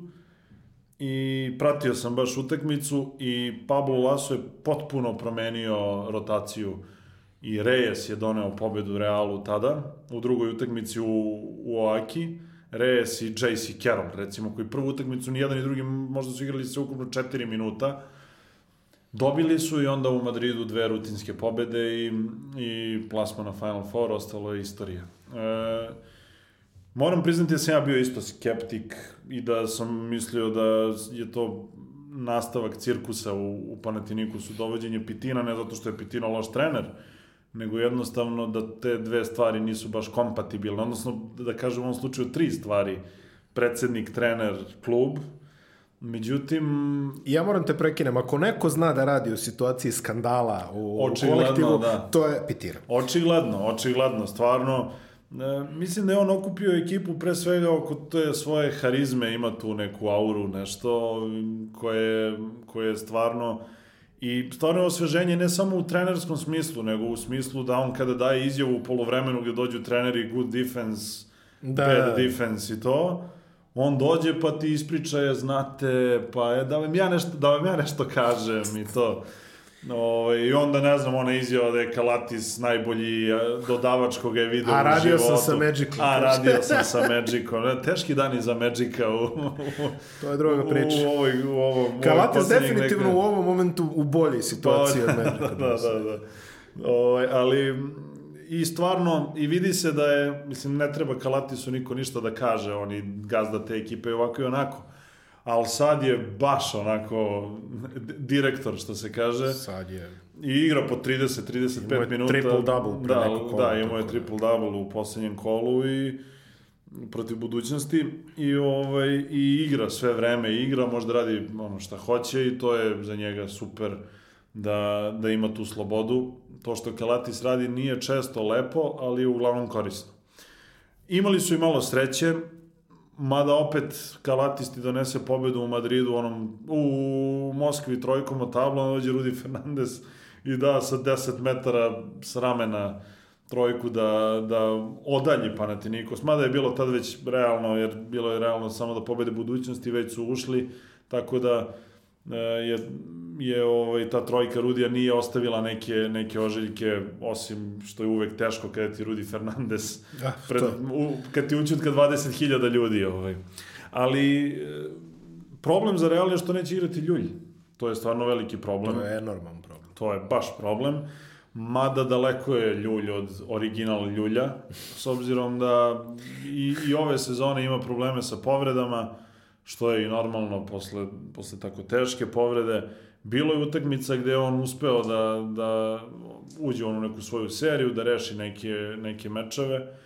I pratio sam baš utakmicu i Pablo Laso je potpuno promenio rotaciju. I Reyes je doneo pobedu Realu tada, u drugoj utakmici u, u Oaki, Reyes i JC Carroll, recimo, koji prvu utakmicu ni jedan drugi možda su igrali sve ukupno 4 minuta, Dobili su i onda u Madridu dve rutinske pobede i, i plasma na Final Four, ostalo je istorija. E, moram priznati da sam ja bio isto skeptik i da sam mislio da je to nastavak cirkusa u, u Panatinikusu, dovođenje Pitina, ne zato što je Pitino loš trener, nego jednostavno da te dve stvari nisu baš kompatibilne, odnosno da kažem u ovom slučaju tri stvari, predsednik, trener, klub, Međutim... Ja moram te prekinem, ako neko zna da radi u situaciji skandala u, u kolektivu, da. to je Pitira. Očigledno, očigledno, stvarno. E, mislim da je on okupio ekipu pre svega oko te svoje harizme, ima tu neku auru, nešto koje, koje je stvarno... I stvarno je osveženje ne samo u trenerskom smislu, nego u smislu da on kada daje izjavu u polovremenu gde dođu treneri good defense, da. bad defense i to, on dođe pa ti ispriča je, znate, pa je, da vam ja nešto, da vam ja nešto kažem i to. Ove, ovaj, I onda, ne znam, ona izjava da je Kalatis najbolji dodavač koga je vidio A radio [LAUGHS] sam sa Magicom. A radio sam sa Magicom. Teški dani za Magica u, u, to je druga priča. U, u, ovoj, u ovom, Kalatis definitivno neka... u ovom momentu u bolji situaciji od Magica. da, da, da. Ove, ovaj, ali i stvarno, i vidi se da je, mislim, ne treba Kalatisu niko ništa da kaže, oni gazda te ekipe ovako i onako. Ali sad je baš onako direktor, što se kaže. Sad je. I igra po 30-35 minuta. triple-double pre da, kolo. Da, imao je da. triple-double u poslednjem kolu i protiv budućnosti i ovaj i igra sve vreme igra možda radi ono šta hoće i to je za njega super da da ima tu slobodu to što Kalatis radi nije često lepo, ali je uglavnom korisno. Imali su i malo sreće, mada opet Kalatis ti donese pobedu u Madridu, onom, u Moskvi trojkom od tabla, dođe Rudi Fernandez i da sa 10 metara s ramena trojku da, da odalji Panathinaikos, mada je bilo tad već realno, jer bilo je realno samo da pobede budućnosti, već su ušli, tako da je je ovaj, ta trojka Rudija nije ostavila neke, neke ožiljke, osim što je uvek teško kada ti Rudi Fernandez, da, pred, u, kad ti učutka 20.000 ljudi. Ovaj. Ali e, problem za Real je što neće igrati Ljulj. To je stvarno veliki problem. To je enorman problem. To je baš problem. Mada daleko je Ljulj od original Ljulja, s obzirom da i, i ove sezone ima probleme sa povredama, što je i normalno posle, posle tako teške povrede Bilo je utakmica gde on uspeo da, da uđe u neku svoju seriju, da reši neke, neke mečeve,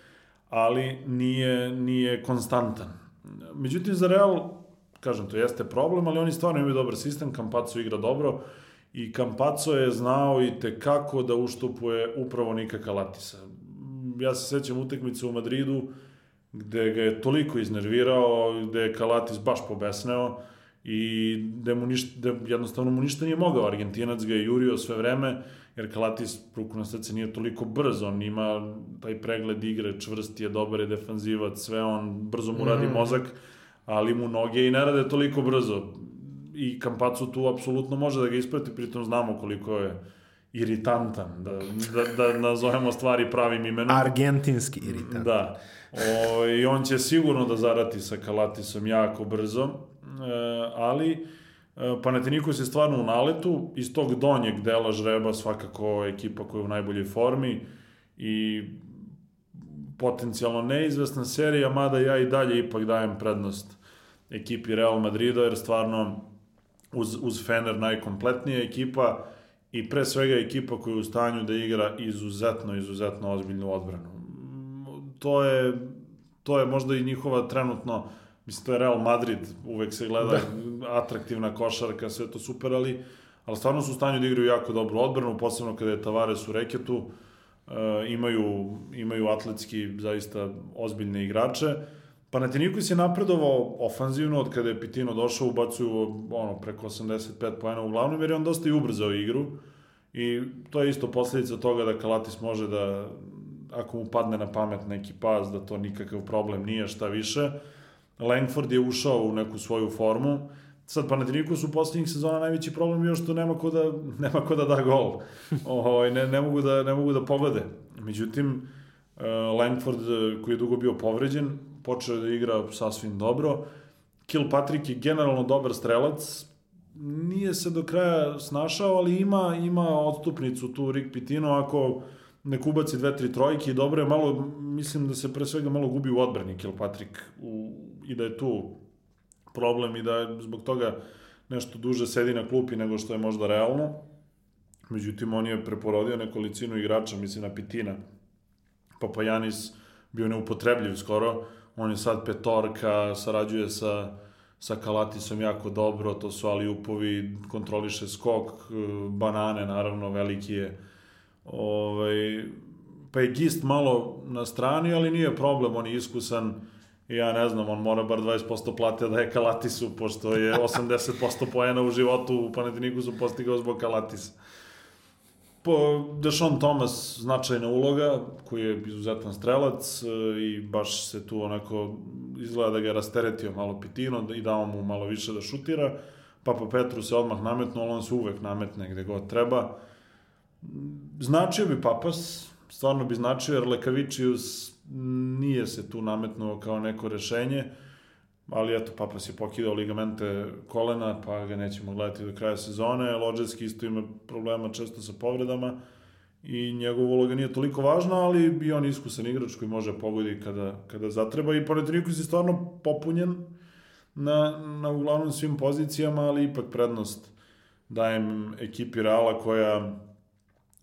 ali nije, nije konstantan. Međutim, za Real, kažem, to jeste problem, ali oni stvarno imaju dobar sistem, Campazzo igra dobro i Campazzo je znao i te kako da uštupuje upravo Nika Kalatisa. Ja se sećam utakmice u Madridu, gde ga je toliko iznervirao, gde je Kalatis baš pobesneo, i da mu ništa, da jednostavno mu ništa nije mogao. Argentinac ga je jurio sve vreme, jer Kalatis, ruku na srce, nije toliko brz, on ima taj pregled igre, čvrst je, dobar je defanzivac, sve on, brzo mu radi mm. mozak, ali mu noge i ne rade toliko brzo. I Kampacu tu apsolutno može da ga isprati, pritom znamo koliko je iritantan, da, da, da nazovemo stvari pravim imenom. Argentinski iritant. Da. O, I on će sigurno da zarati sa Kalatisom jako brzo E, ali e, Panathinaikos je stvarno u naletu, iz tog donjeg dela žreba svakako ekipa koja je u najboljoj formi i potencijalno neizvesna serija, mada ja i dalje ipak dajem prednost ekipi Real Madrida, jer stvarno uz, uz Fener najkompletnija ekipa i pre svega ekipa koja je u stanju da igra izuzetno, izuzetno ozbiljnu odbranu. To je, to je možda i njihova trenutno Mislim, to je Real Madrid, uvek se gleda da. atraktivna košarka, sve to super, ali, ali stvarno su u stanju da igraju jako dobru odbranu, posebno kada je Tavares u reketu, uh, imaju, imaju atletski zaista ozbiljne igrače. Panathinaikos je napredovao ofanzivno od kada je Pitino došao, ubacuju ono, preko 85 poena uglavnom, jer je on dosta i ubrzao igru i to je isto posledica toga da Kalatis može da, ako mu padne na pamet neki pas, da to nikakav problem nije, šta više. Langford je ušao u neku svoju formu, Sad Panathinaikos u poslednjih sezona najveći problem je što nema ko da, [LAUGHS] nema ko da da gol. O, ovaj, ne, ne, mogu da, ne mogu da pogode. Međutim, uh, Langford, koji je dugo bio povređen, počeo da igra sasvim dobro. Kilpatrick je generalno dobar strelac, nije se do kraja snašao, ali ima, ima odstupnicu tu Rick Pitino, ako ne kubaci dve, tri trojke i dobro je malo, mislim da se pre svega malo gubi u odbrani Kilpatrick u, i da je tu problem i da zbog toga nešto duže sedi na klupi nego što je možda realno. Međutim, on je preporodio nekolicinu igrača, mislim na Pitina. Papajanis bio neupotrebljiv skoro. On je sad petorka, sarađuje sa, sa Kalatisom jako dobro, to su ali upovi, kontroliše skok, banane, naravno, veliki je. Ovaj, pa je Gist malo na strani, ali nije problem, on je iskusan ja ne znam, on mora bar 20% plate da je Kalatisu, pošto je 80% poena u životu u Panatinikusu postigao zbog Kalatisa. Po Dešon Thomas značajna uloga, koji je izuzetan strelac e, i baš se tu onako izgleda da ga je rasteretio malo Pitino i dao mu malo više da šutira. Papa Petru se odmah nametnuo, ali on se uvek nametne gde god treba. Značio bi Papas, stvarno bi značio, jer Lekavičius nije se tu nametnuo kao neko rešenje, ali eto, Papas je pokidao ligamente kolena, pa ga nećemo gledati do kraja sezone. Lođevski isto ima problema često sa povredama i njegova uloga nije toliko važna, ali i on iskusan igrač koji može pogodi kada, kada zatreba i Panetinikus je stvarno popunjen na, na uglavnom svim pozicijama, ali ipak prednost dajem ekipi Reala koja,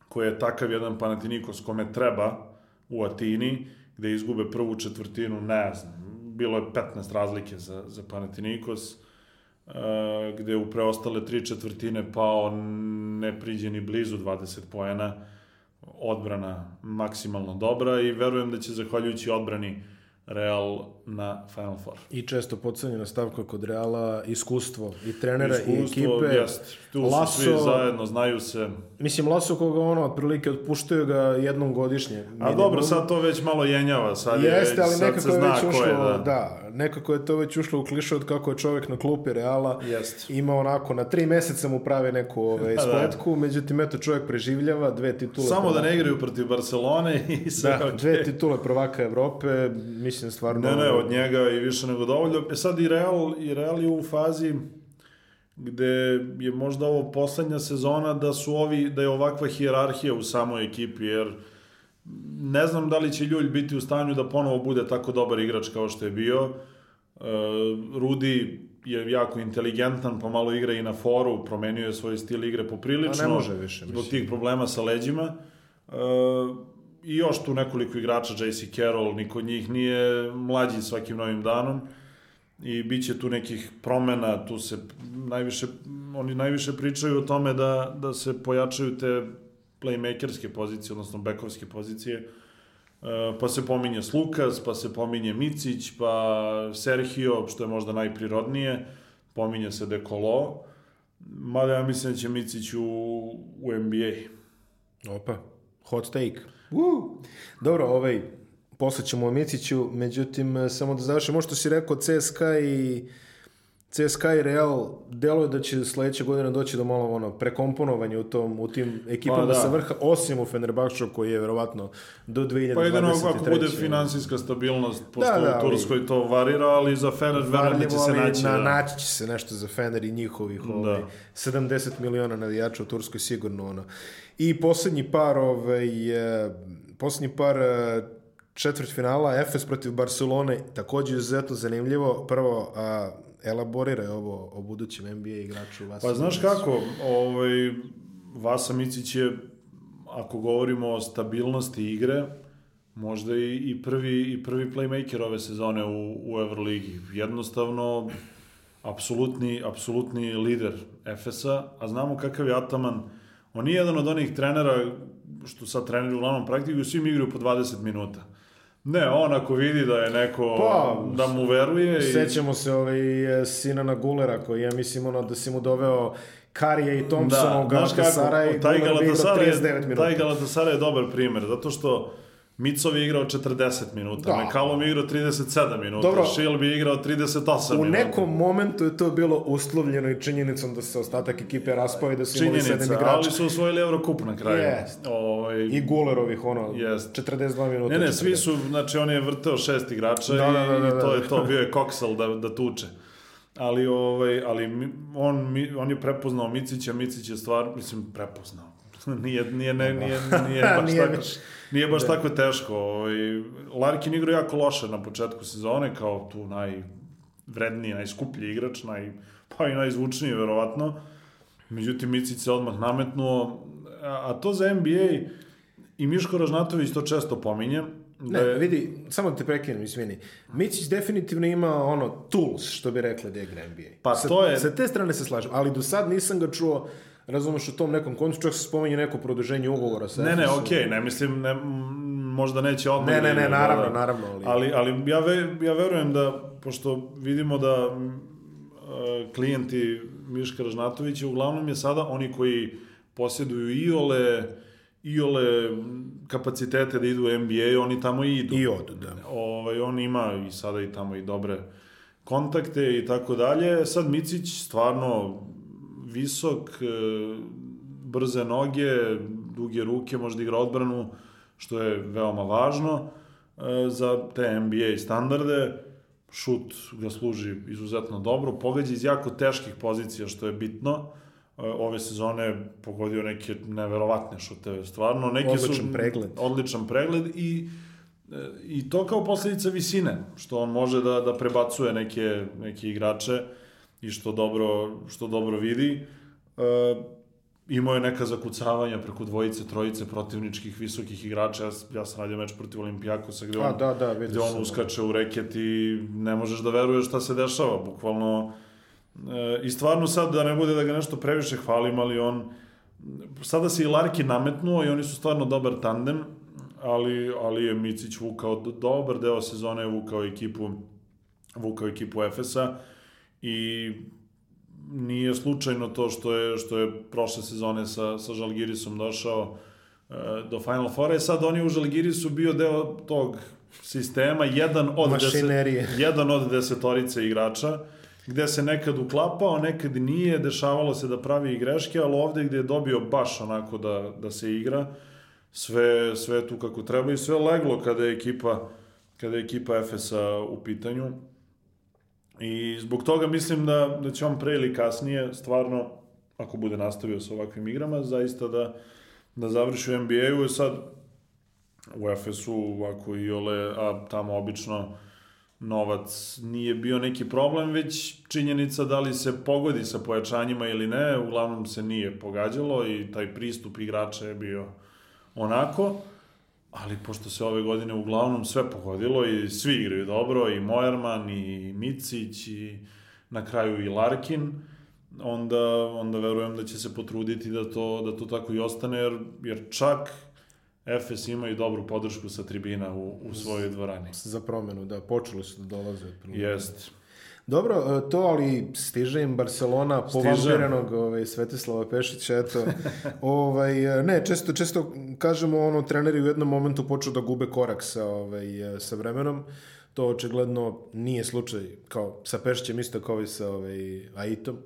koja je takav jedan Panetinikos kome treba u Atini gde izgube prvu četvrtinu, ne znam, bilo je 15 razlike za, za Panathinaikos, uh, gde u preostale tri četvrtine pao ne priđe ni blizu 20 poena, odbrana maksimalno dobra i verujem da će zahvaljujući odbrani Real na Final Four. I često pocenjena stavka kod Reala, iskustvo i trenera iskustvo, i ekipe. Jest. Tu Laso, su svi zajedno, znaju se. Mislim, Laso koga ono, otprilike otpuštaju ga jednom godišnje. A minimum. dobro, sad to već malo jenjava. Sad Jeste, je, ali sad nekako je već ušlo, je, da. da. nekako je to već ušlo u klišu od kako je čovjek na klupi Reala. Jest. Ima onako, na tri meseca mu pravi neku ove, [LAUGHS] spletku, da. međutim, eto, čovjek preživljava, dve titule. Samo prvaka. da ne igraju protiv Barcelone i sve. Da, okay. dve titule prvaka Evrope, mislim, stvarno... Ne, ne, od njega i više nego dovoljno. E sad i Real, i Real je u fazi gde je možda ovo poslednja sezona da su ovi, da je ovakva hijerarhija u samoj ekipi, jer ne znam da li će Ljulj biti u stanju da ponovo bude tako dobar igrač kao što je bio. Uh, Rudi je jako inteligentan, pa malo igra i na foru, promenio je svoj stil igre poprilično. A ne može više, Zbog tih problema sa leđima. I još tu nekoliko igrača, JC Carroll, niko od njih nije mlađi svakim novim danom. I bit će tu nekih promena, tu se najviše, oni najviše pričaju o tome da, da se pojačaju te playmakerske pozicije, odnosno bekovske pozicije. E, pa se pominje Slukas, pa se pominje Micić, pa Sergio, što je možda najprirodnije, pominje se Dekolo, mada ja mislim da će Micić u, u NBA. Opa, hot take. Uh. Dobro, ovaj, posle ćemo o Miciću, međutim, samo da završim, možda si rekao CSKA i CSKA i Real deluje da će sledeće godine doći do malo ono prekomponovanja u tom u tim ekipama pa, da. sa vrha osim u Fenerbahču koji je verovatno do 2023. Pa jedino ako bude finansijska stabilnost pošto da, da, u Turskoj ali, to varira, ali za Fener verujem da će se naći. Na, da. naći će se nešto za Fener i njihovih da. ovaj, 70 miliona navijača u Turskoj sigurno ono. I poslednji par ovaj poslednji par četvrt finala Efes protiv Barcelone takođe izuzetno zanimljivo. Prvo a, elaboriraj ovo o budućem NBA igraču Vasa. Pa znaš kako, ovaj, Vasa Micić je, ako govorimo o stabilnosti igre, možda i, i prvi i prvi playmaker ove sezone u, u Euroligi. Jednostavno, apsolutni, apsolutni lider Efesa, a znamo kakav je Ataman. On nije jedan od onih trenera što sad treneri uglavnom praktikuju, svi igraju po 20 minuta. Ne, on ako vidi da je neko, Pa, da mu veruje i... Sećamo se ovaj, Sinana Gulera koji je, mislim, ono, da si mu doveo Karije i Thompsona u Da, znaš Galatasaray i taj 39 je, taj Galatasaray je dobar primer, zato što Micov je igrao 40 minuta, Da. da. McCallum je igrao 37 minuta, Dobro. Shield bi igrao 38 U minuta. nekom momentu je to bilo uslovljeno i činjenicom da se ostatak ekipe raspao i da su imali sedam Činjenica, igrača. ali su osvojili Eurocup na kraju. Jest. Ovaj, I Gulerovih, ono, Jest. 42 minuta. Ne, ne, 40. svi su, znači on je vrteo šest igrača Da, da, da, da, i to da. je to, bio je koksal da, da tuče. Ali, ovaj, ali on, on je prepoznao Micića, Micić je stvar, mislim, prepoznao. [LAUGHS] nije, nije, ne, nije, nije baš [LAUGHS] Nije tako, nije baš tako teško. Ovaj, Larkin igra jako loše na početku sezone, kao tu najvredniji, najskuplji igrač, naj, pa i najzvučniji, verovatno. Međutim, Micić se odmah nametnuo, a, a to za NBA i Miško Ražnatović to često pominje, da Ne, je- vidi, samo da te prekinem, izvini. Micić definitivno ima ono tools, što bi rekli da igra NBA. Pa sa, to je- Sa te strane se slažem, ali do sad nisam ga čuo, razumeš, u tom nekom koncu, čak se spominje neko produženje ugovora sa Ne, ne, okej, ne mislim, ne, možda neće odmah. Ne, da ne, ne, igra, naravno, da, da. naravno, ali- Ali, ali ja, ve, ja verujem da, pošto vidimo da e, klijenti Miška Ražnatovića uglavnom je sada oni koji posjeduju iole, iole kapacitete da idu u NBA, oni tamo i idu. I odu, da. Ovaj, on ima i sada i tamo i dobre kontakte i tako dalje. Sad Micić stvarno visok, e, brze noge, duge ruke, može da igra odbranu, što je veoma važno e, za te NBA standarde. Šut ga služi izuzetno dobro, pogađa iz jako teških pozicija, što je bitno. E, Ove sezone pogodio neke neverovatne šuteve, stvarno. Neki su, Odličan pregled. Odličan pregled i I to kao posljedica visine, što on može da, da prebacuje neke, neke igrače i što dobro, što dobro vidi. E, imao je neka zakucavanja preko dvojice, trojice protivničkih visokih igrača. Ja, ja sam radio meč protiv Olimpijakosa gde on, A, da, da, gde on uskače u reket i ne možeš da veruješ šta se dešava. Bukvalno, e, i stvarno sad da ne bude da ga nešto previše hvalim, ali on sada se i Larki nametnuo i oni su stvarno dobar tandem, ali, ali je Micić vukao do- dobar deo sezone vukao ekipu vukao ekipu Efesa i nije slučajno to što je što je prošle sezone sa sa Žalgirisom došao e, do Final Foura. E sad on je u Žalgirisu bio deo tog sistema, jedan od Mašinerije. deset, [LAUGHS] jedan od desetorice igrača gde se nekad uklapao, nekad nije, dešavalo se da pravi i greške, ali ovde gde je dobio baš onako da, da se igra, sve, sve tu kako treba i sve leglo kada je ekipa, kada je ekipa Efesa u pitanju. I zbog toga mislim da, da će on pre ili kasnije, stvarno, ako bude nastavio sa ovakvim igrama, zaista da, da završi u NBA-u. Sad, u Efesu, ovako i ole, a tamo obično novac nije bio neki problem, već činjenica da li se pogodi sa pojačanjima ili ne, uglavnom se nije pogađalo i taj pristup igrača je bio onako, ali pošto se ove godine uglavnom sve pogodilo i svi igraju dobro, i Mojerman, i Micić, i na kraju i Larkin, onda, onda verujem da će se potruditi da to, da to tako i ostane, jer, jer čak Efes ima i dobru podršku sa tribina u, u svojoj dvorani. Za promenu, da, počeli su da dolaze. Jest. Dobro, e, to ali stiže im Barcelona povampirenog ovaj, Svetislava Pešića, eto. [LAUGHS] ovaj, e, ne, često, često kažemo, ono, treneri u jednom momentu počnu da gube korak sa, ovaj, e, sa vremenom. To očigledno nije slučaj kao sa Pešićem, isto kao i sa ovaj, Aitom.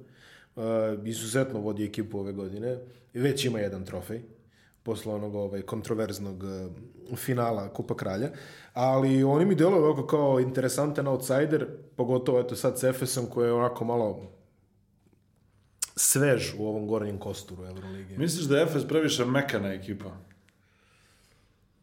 Uh, izuzetno vodi ekipu ove godine. Već ima jedan trofej posle onog ovaj, kontroverznog eh, finala Kupa Kralja, ali oni mi deluju ovako kao interesantan outsider, pogotovo eto sad s Efesom koji je onako malo svež u ovom gornjem kosturu Evrolige. Misliš da je Efes previše mekana ekipa?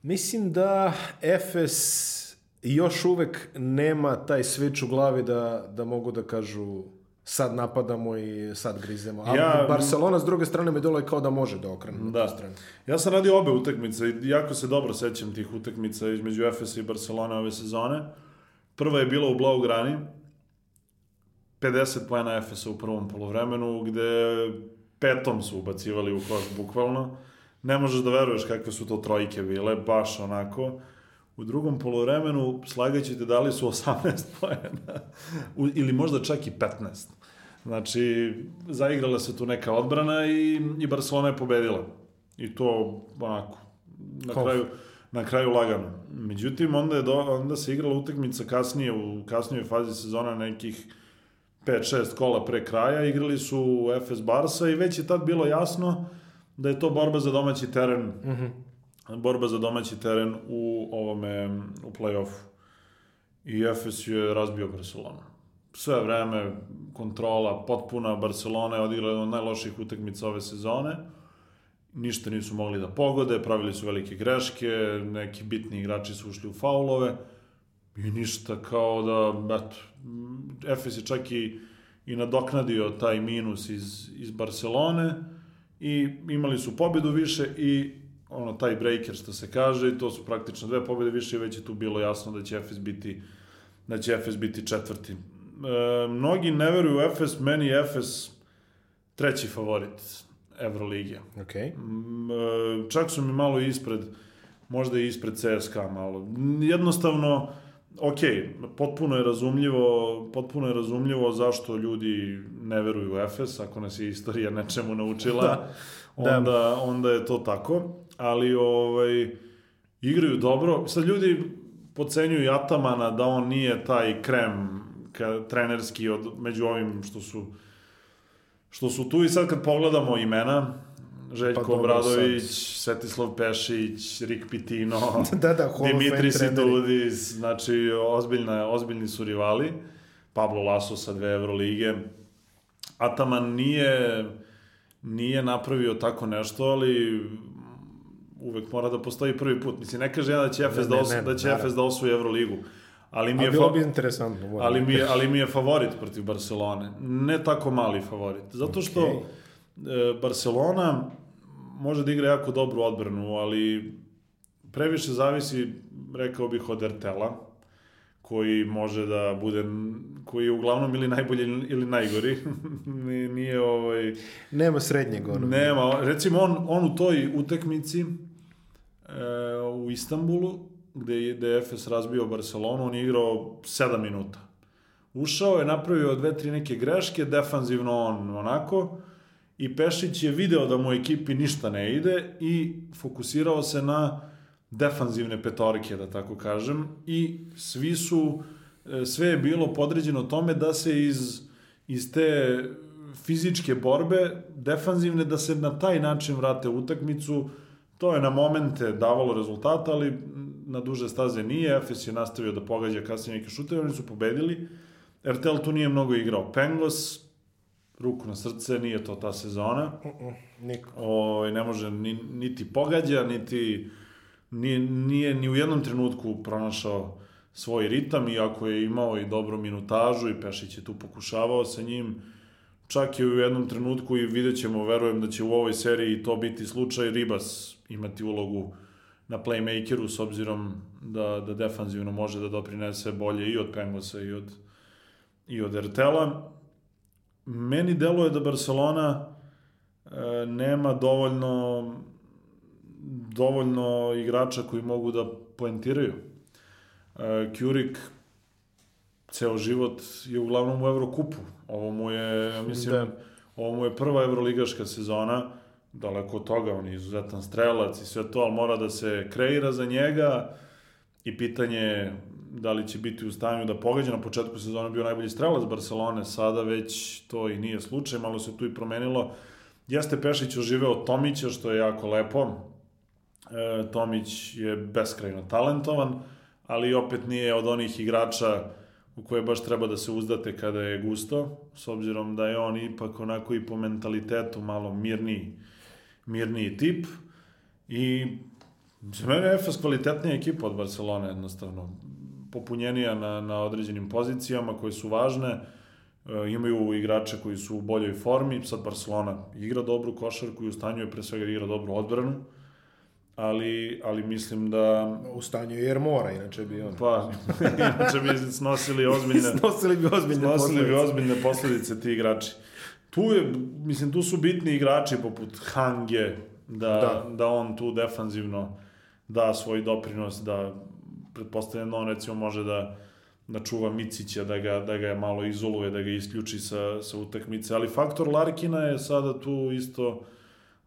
Mislim da Efes još uvek nema taj switch u glavi da, da mogu da kažu sad napadamo i sad grizemo. A Ja- Barcelona s druge strane mi deluje kao da može da okrene na Da. tu stranu. Ja sam radio obe utakmice i jako se dobro sećam tih utakmica između Efesa i Barcelone ove sezone. Prva je bila u Blaugrani. 50 poena Efesa u prvom polovremenu, gde petom su ubacivali u koš bukvalno. Ne možeš da veruješ kakve su to trojke bile, baš onako. U drugom polovremenu, slagaćete, dali su 18 poena. Ili možda čak i 15. Znači, zaigrala se tu neka odbrana i, i Barcelona je pobedila. I to, onako, na kraju, na kraju lagano. Međutim, onda, je do, onda se igrala utakmica kasnije, u kasnijoj fazi sezona nekih 5-6 kola pre kraja, igrali su FS Barsa i već je tad bilo jasno da je to borba za domaći teren, mm -hmm. Borba za domaći teren u ovome, u play-offu. I FS je razbio Barcelona. Sve vreme kontrola potpuna, Barcelona je odigrala jednu od najloših utakmica ove sezone ništa nisu mogli da pogode, pravili su velike greške, neki bitni igrači su ušli u faulove i ništa kao da, eto, Efes je čak i, i nadoknadio taj minus iz, iz Barcelone i imali su pobedu više i ono, taj breaker što se kaže i to su praktično dve pobede više i već je tu bilo jasno da će Efes biti da će Efes biti četvrti. E, mnogi ne veruju u Efes, meni je Efes treći favorit Evrolige. Okay. Mm, e, čak su mi malo ispred, možda i ispred CSKA malo. Jednostavno, ok, potpuno je razumljivo, potpuno je razumljivo zašto ljudi ne veruju u Efes, ako nas je istorija nečemu naučila, [LAUGHS] da. Onda, da. onda je to tako, ali ovaj, igraju dobro. Sad ljudi pocenjuju Atamana da on nije taj krem ka, trenerski od, među ovim što su što su tu i sad kad pogledamo imena, Željko pa, Obradović, Svetislav Pešić, Rik Pitino, [LAUGHS] da, da, Dimitri Sidudis, znači ozbiljna, ozbiljni su rivali. Pablo Laso sa dve Evrolige. Ataman nije, nije napravio tako nešto, ali uvek mora da postoji prvi put. Mislim, ne kaže ja da će FS, da, osvoji, da će FS da osvoji Evroligu. Ali mi je bilo bi interesantno. Ali mi, je, ali mi je favorit protiv Barcelone. Ne tako mali favorit. Zato što okay. e, Barcelona može da igra jako dobru odbranu, ali previše zavisi, rekao bih, od Ertela, koji može da bude, koji je uglavnom ili najbolji ili najgori. [LAUGHS] Nije ovaj... Nema srednjeg onog. Nema, recimo on, on u toj utekmici e, u Istanbulu, gde je, Efes razbio Barcelonu, on je igrao 7 minuta. Ušao je, napravio dve, tri neke greške, defanzivno on onako, i Pešić je video da mu ekipi ništa ne ide i fokusirao se na defanzivne petorke, da tako kažem, i svi su, e, sve je bilo podređeno tome da se iz, iz te fizičke borbe, defanzivne, da se na taj način vrate utakmicu, to je na momente davalo rezultata, ali na duže staze nije, Efes je nastavio da pogađa kasnije neke šuteve, oni su pobedili. RTL tu nije mnogo igrao. Pengos, ruku na srce, nije to ta sezona. Uh -uh. O, ne može ni, niti pogađa, niti nije, nije ni u jednom trenutku pronašao svoj ritam, iako je imao i dobru minutažu i Pešić je tu pokušavao sa njim. Čak i u jednom trenutku i vidjet ćemo, verujem da će u ovoj seriji to biti slučaj, Ribas imati ulogu na playmakeru s obzirom da, da defanzivno može da doprinese bolje i od Pengosa i od, i od Ertela. Meni deluje da Barcelona e, nema dovoljno dovoljno igrača koji mogu da poentiraju. E, Kjurik ceo život je uglavnom u Evrokupu. Ovo mu je, mislim, da. ovo mu je prva evroligaška sezona daleko od toga, on je izuzetan strelac i sve to, ali mora da se kreira za njega i pitanje je da li će biti u stanju da pogađa na početku sezona bio najbolji strelac Barcelone, sada već to i nije slučaj, malo se tu i promenilo. Jeste Pešić oživeo Tomića, što je jako lepo. E, Tomić je beskrajno talentovan, ali opet nije od onih igrača u koje baš treba da se uzdate kada je gusto, s obzirom da je on ipak onako i po mentalitetu malo mirniji mirniji tip. I za mene je Efes kvalitetnija ekipa od Barcelone jednostavno. Popunjenija na, na određenim pozicijama koje su važne e, imaju igrače koji su u boljoj formi. Sad Barcelona igra dobru košarku i u stanju je pre svega da igra dobru odbranu ali, ali mislim da... U stanju jer mora, inače bi on. Pa, [LAUGHS] inače bi snosili ozbiljne... [LAUGHS] snosili bi ozbiljne snosili posledice. bi ozbiljne posledice ti igrači. Tu je, mislim, tu su bitni igrači poput Hange, da, da. da on tu defanzivno da svoj doprinos, da pretpostavljam da on recimo može da da čuva Micića, da ga, da ga malo izoluje, da ga isključi sa, sa utakmice, ali faktor Larkina je sada tu isto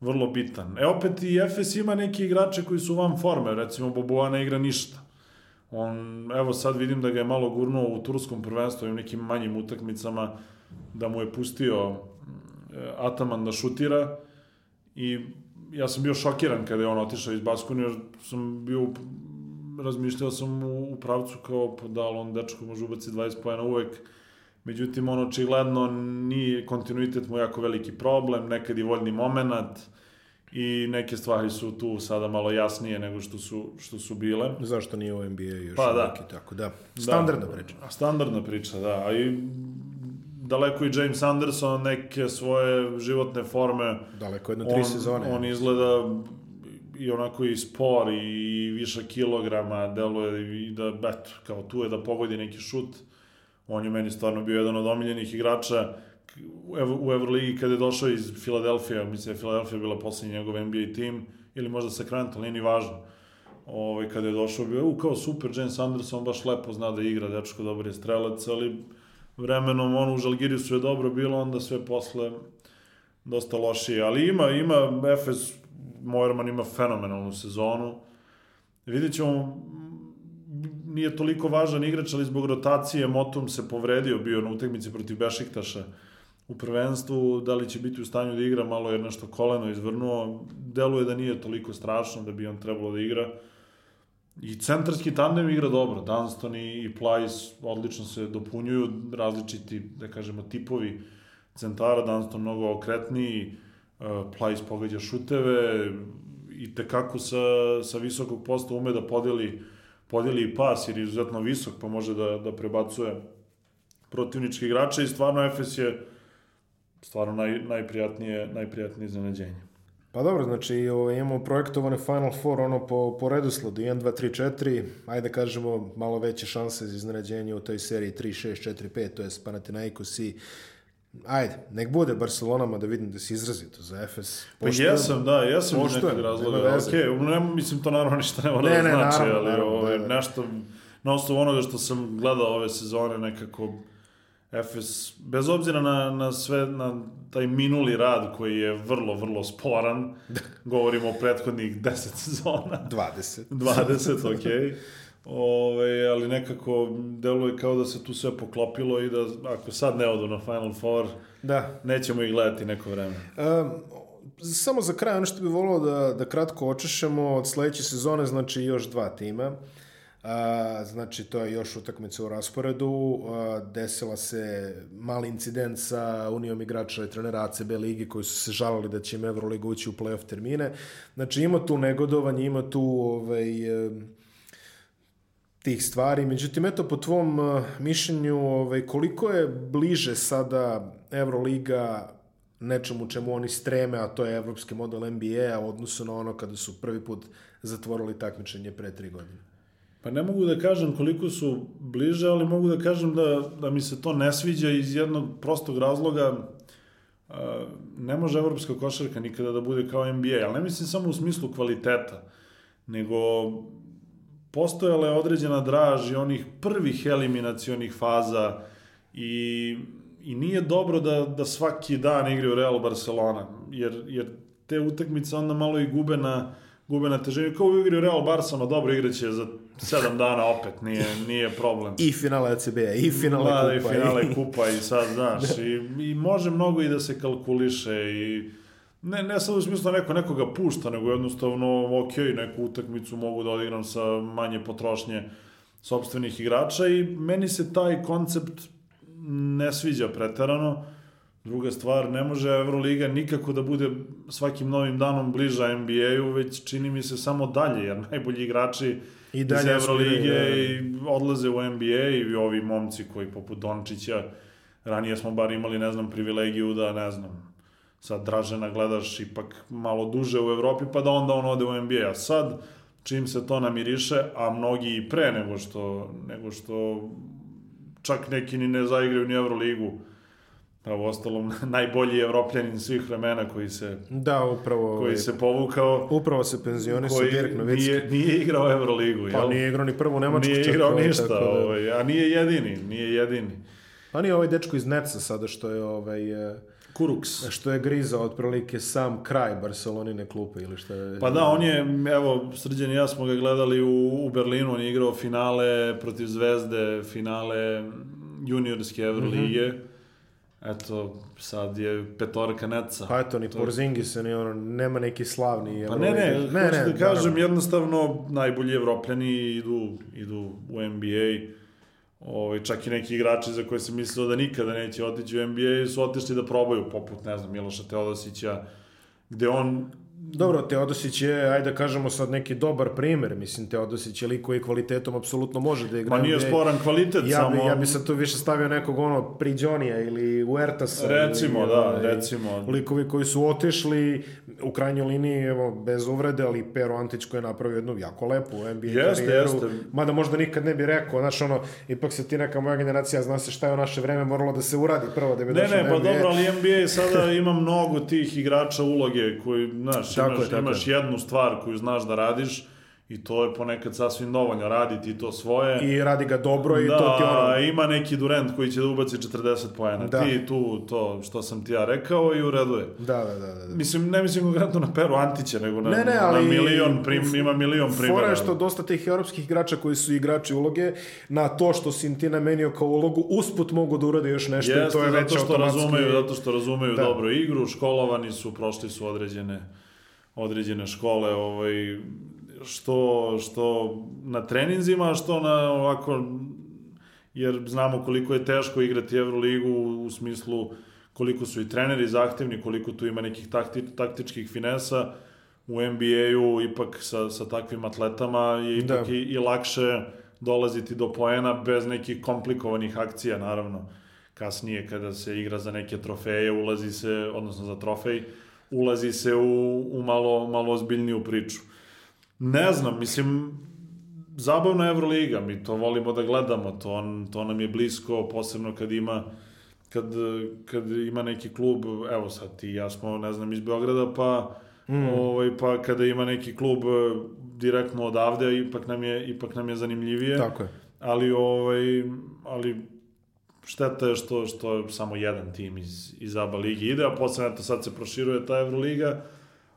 vrlo bitan. E opet i Efes ima neki igrače koji su van forme, recimo Boboa ne igra ništa. On, evo sad vidim da ga je malo gurnuo u turskom prvenstvu i u nekim manjim utakmicama, da mu je pustio e, Ataman da šutira i ja sam bio šokiran kada je on otišao iz Baskoni, jer sam bio razmišljao sam u, u pravcu kao, pa da, on dečko može ubaci 20 pojena uvek, međutim, on očigledno nije, kontinuitet mu jako veliki problem, nekad i voljni moment, i neke stvari su tu sada malo jasnije nego što su, što su bile. Zašto nije u NBA još pa, da. neki, tako da. Standardna da, priča. Standardna priča, da. A i daleko i James Anderson neke svoje životne forme. Daleko jedno tri on, sezone. On izgleda i onako i spor i više kilograma, deluje i da, eto, kao tu je da pogodi neki šut. On je meni stvarno bio jedan od omiljenih igrača u Euroligi kada je došao iz Filadelfija, mislim da je Filadelfija bila poslednji njegov NBA tim, ili možda Sacramento, nije ni važno. Ovaj, kada je došao, bio u kao super, James Anderson baš lepo zna da igra, dečko dobar je strelac, ali vremenom ono u Žalgirisu je dobro bilo, onda sve posle dosta lošije. Ali ima, ima Efes, Mojerman ima fenomenalnu sezonu. Vidjet ćemo, nije toliko važan igrač, ali zbog rotacije Motum se povredio bio na utakmici protiv Bešiktaša u prvenstvu, da li će biti u stanju da igra, malo je nešto koleno izvrnuo, deluje da nije toliko strašno da bi on trebalo da igra. I centarski tandem igra dobro, Dunston i, Plajs odlično se dopunjuju, različiti, da kažemo, tipovi centara, Dunston mnogo okretniji, uh, Plajs pogađa šuteve i tekako sa, sa visokog posta ume da podeli, podeli pas, jer je izuzetno visok, pa može da, da prebacuje protivničke igrače i stvarno Efes je stvarno naj, najprijatnije, najprijatnije iznenađenje. Pa dobro, znači ovo, imamo projektovane Final Four ono po, po redoslodu 1, 2, 3, 4, ajde kažemo malo veće šanse za iznenađenje u toj seriji 3, 6, 4, 5, to je Panathinaikos i Ajde, nek bude Barcelonama da vidim da si izrazito za Efes. Poštujem, pa jesam, da, jesam iz nekog razloga. Ok, ne, mislim to naravno ništa ne mora ne, da ne, znači, naravno, ali naravno, ovo, da, da. nešto, na osnovu onoga što sam gledao ove sezone, nekako Efes, bez obzira na, na sve, na taj minuli rad koji je vrlo, vrlo sporan, da. govorimo o prethodnih 10 sezona. 20. 20, okej. Okay. Ove, ali nekako deluje kao da se tu sve poklopilo i da ako sad ne odu na Final Four, da. nećemo ih gledati neko vreme. Um, samo za kraj, ono što bih volao da, da kratko očešemo od sledeće sezone, znači još dva tima. A, znači, to je još utakmica u rasporedu. A, desila se mali incident sa unijom igrača i trenera ACB ligi koji su se žalili da će im Euroliga ući u playoff termine. Znači, ima tu negodovanje, ima tu ovaj, tih stvari. Međutim, eto, po tvom mišljenju, ovaj, koliko je bliže sada Euroliga nečemu čemu oni streme, a to je evropski model NBA-a, odnosno na ono kada su prvi put zatvorili takmičenje pre tri godine? Pa ne mogu da kažem koliko su bliže, ali mogu da kažem da, da mi se to ne sviđa iz jednog prostog razloga. Ne može evropska košarka nikada da bude kao NBA, ali ne mislim samo u smislu kvaliteta, nego postojala je određena draž i onih prvih eliminacionih faza i, i nije dobro da, da svaki dan igraju Real Barcelona, jer, jer te utakmice onda malo i gube na, gube na težini. Kao u igri Real Barca, no dobro igraće za sedam dana opet, nije, nije problem. I finale ECB-a, i finale da, kupa. Da, i finale kupa i sad, znaš, [LAUGHS] i, i može mnogo i da se kalkuliše i ne, ne sad u smislu da neko nekoga pušta, nego jednostavno, ok, neku utakmicu mogu da odigram sa manje potrošnje sobstvenih igrača i meni se taj koncept ne sviđa preterano. Druga stvar, ne može Euroliga nikako da bude svakim novim danom bliža NBA-u, već čini mi se samo dalje, jer najbolji igrači I dalje iz Evrolige da. i odlaze u NBA i ovi momci koji poput Dončića, ranije smo bar imali, ne znam, privilegiju da, ne znam, sad Dražena gledaš ipak malo duže u Evropi, pa da onda on ode u NBA. A sad, čim se to namiriše, a mnogi i pre nego što, nego što čak neki ni ne zaigraju ni Euroligu, pa u ostalom [LAUGHS] najbolji evropljanin svih vremena koji se Da, upravo... koji se povukao Upravo se penzionisao Dirk Novicki. nije, nije igrao Euroligu, Pa jel? nije igrao ni prvu Nemačku Nije igrao ništa, da- ovaj, a nije jedini, nije jedini. Pa nije ovaj dečko iz Netsa sada što je ovaj... e, Kuruks. što je grizao otprilike sam kraj Barcelonine klupe ili što je... Pa da, on je, evo, Srđan i ja smo ga gledali u, u Berlinu, on je igrao finale protiv Zvezde, finale juniorske Evrolige. Mhm. Eto, sad je petorka Neca. Pa eto, ni Porzingis, ni ono, nema neki slavni... Pa ne, ne, ne, hoću da kažem, naravno. jednostavno, najbolji evropljani idu, idu u NBA. Ovaj, čak i neki igrači za koje se mislilo da nikada neće otići u NBA su otišli da probaju, poput, ne znam, Miloša Teodosića, gde on Dobro, Teodosić je, ajde da kažemo sad neki dobar primer, mislim, Teodosić je lik koji kvalitetom apsolutno može da igra. Ma nije sporan kvalitet, Ja samo... bi, ja bi sad tu više stavio nekog ono Priđonija ili Uertasa. Recimo, ili, da, ovaj, recimo. Likovi koji su otišli u krajnjoj liniji, evo, bez uvrede, ali Pero Antić koji je napravio jednu jako lepu NBA Jeste, karijeru. jeste. Mada možda nikad ne bi rekao, znaš, ono, ipak se ti neka moja generacija, zna se šta je u naše vreme moralo da se uradi prvo da bi Ne, došao ne, na pa NBA. dobro, ali NBA sada ima mnogo tih igrača uloge koji, znaš, Tako imaš, je, tako imaš jednu stvar koju znaš da radiš i to je ponekad sasvim dovoljno, radi ti to svoje. I radi ga dobro i da, to ti ono... ima neki Durant koji će da ubaci 40 poena. Da. Ti tu to što sam ti ja rekao i u redu je. Da, da, da, da. da. Mislim, ne mislim konkretno na Peru Antića, nego na, Ne, ne, ali- na milion, prim, ima milion primjera. Fora je što dosta tih europskih igrača koji su igrači uloge, na to što si ti namenio kao ulogu, usput mogu da urade još nešto i Jeste, to je već zato što automatski... razumeju, zato što razumeju Da. dobro igru, školovani su, prošli su određene određene škole, ovaj što što na treninzima, što na ovako jer znamo koliko je teško igrati Euroligu u smislu koliko su i treneri zahtevni, koliko tu ima nekih takti, taktičkih finesa. U NBA-u ipak sa, sa takvim atletama je ipak Da. i, i lakše dolaziti do poena bez nekih komplikovanih akcija, naravno. Kasnije kada se igra za neke trofeje, ulazi se, odnosno za trofej, ulazi se u, u malo, malo ozbiljniju priču. Ne znam, mislim, zabavna je Euroliga, mi to volimo da gledamo, to, to nam je blisko, posebno kad ima kad, kad ima neki klub, evo sad ti ja smo, ne znam, iz Beograda, pa mm. ovaj, pa kada ima neki klub eh, direktno odavde, ipak nam je, ipak nam je zanimljivije. Tako je. Ali, ovaj, ali šteta je što, što samo jedan tim iz, iz ABA ligi ide, a posle, eto, sad se proširuje ta Euroliga,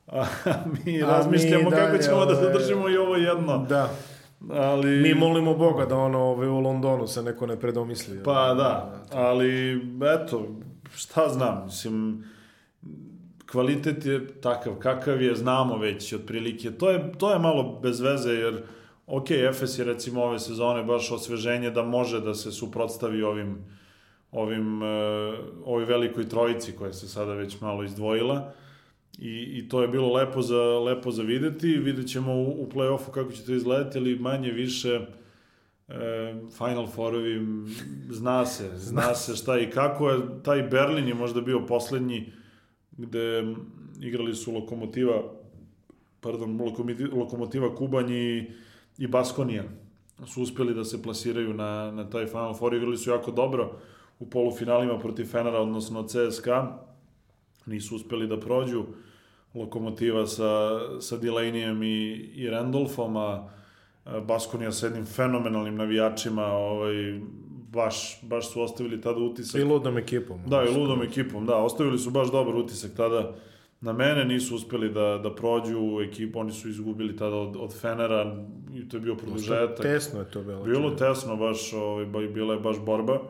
a [LAUGHS] mi A razmišljamo mi kako ćemo da ovaj, zadržimo i ovo jedno. Da. Ali... Mi molimo Boga da ono ovaj, u Londonu se neko ne predomisli. Pa da, ali eto, šta znam, mislim, kvalitet je takav kakav je, znamo već otprilike. To je, to je malo bez veze, jer ok, Efes je recimo ove sezone baš osveženje da može da se suprotstavi ovim ovim, uh, ovoj velikoj trojici koja se sada već malo izdvojila i, i to je bilo lepo za, lepo za videti. Vidjet ćemo u, u play-offu kako će to izgledati, ali manje više e, Final Four-ovi zna se, zna se šta i kako je. Taj Berlin je možda bio poslednji gde igrali su Lokomotiva pardon, Lokomotiva, Lokomotiva Kubanj i, i Baskonija su uspeli da se plasiraju na, na taj Final Four, igrali su jako dobro u polufinalima protiv Fenera, odnosno CSKA, nisu uspeli da prođu Lokomotiva sa, sa Delaneyem i, i Randolfom, a Baskonija sa jednim fenomenalnim navijačima, ovaj, baš, baš su ostavili tada utisak. I ludom ekipom. Da, i ludom ekipom, da, ostavili su baš dobar utisak tada na mene, nisu uspeli da, da prođu ekipu, oni su izgubili tada od, od Fenera i to je bio produžetak. Tesno je to bilo. Bilo tesno, baš, ovaj, bila je baš borba.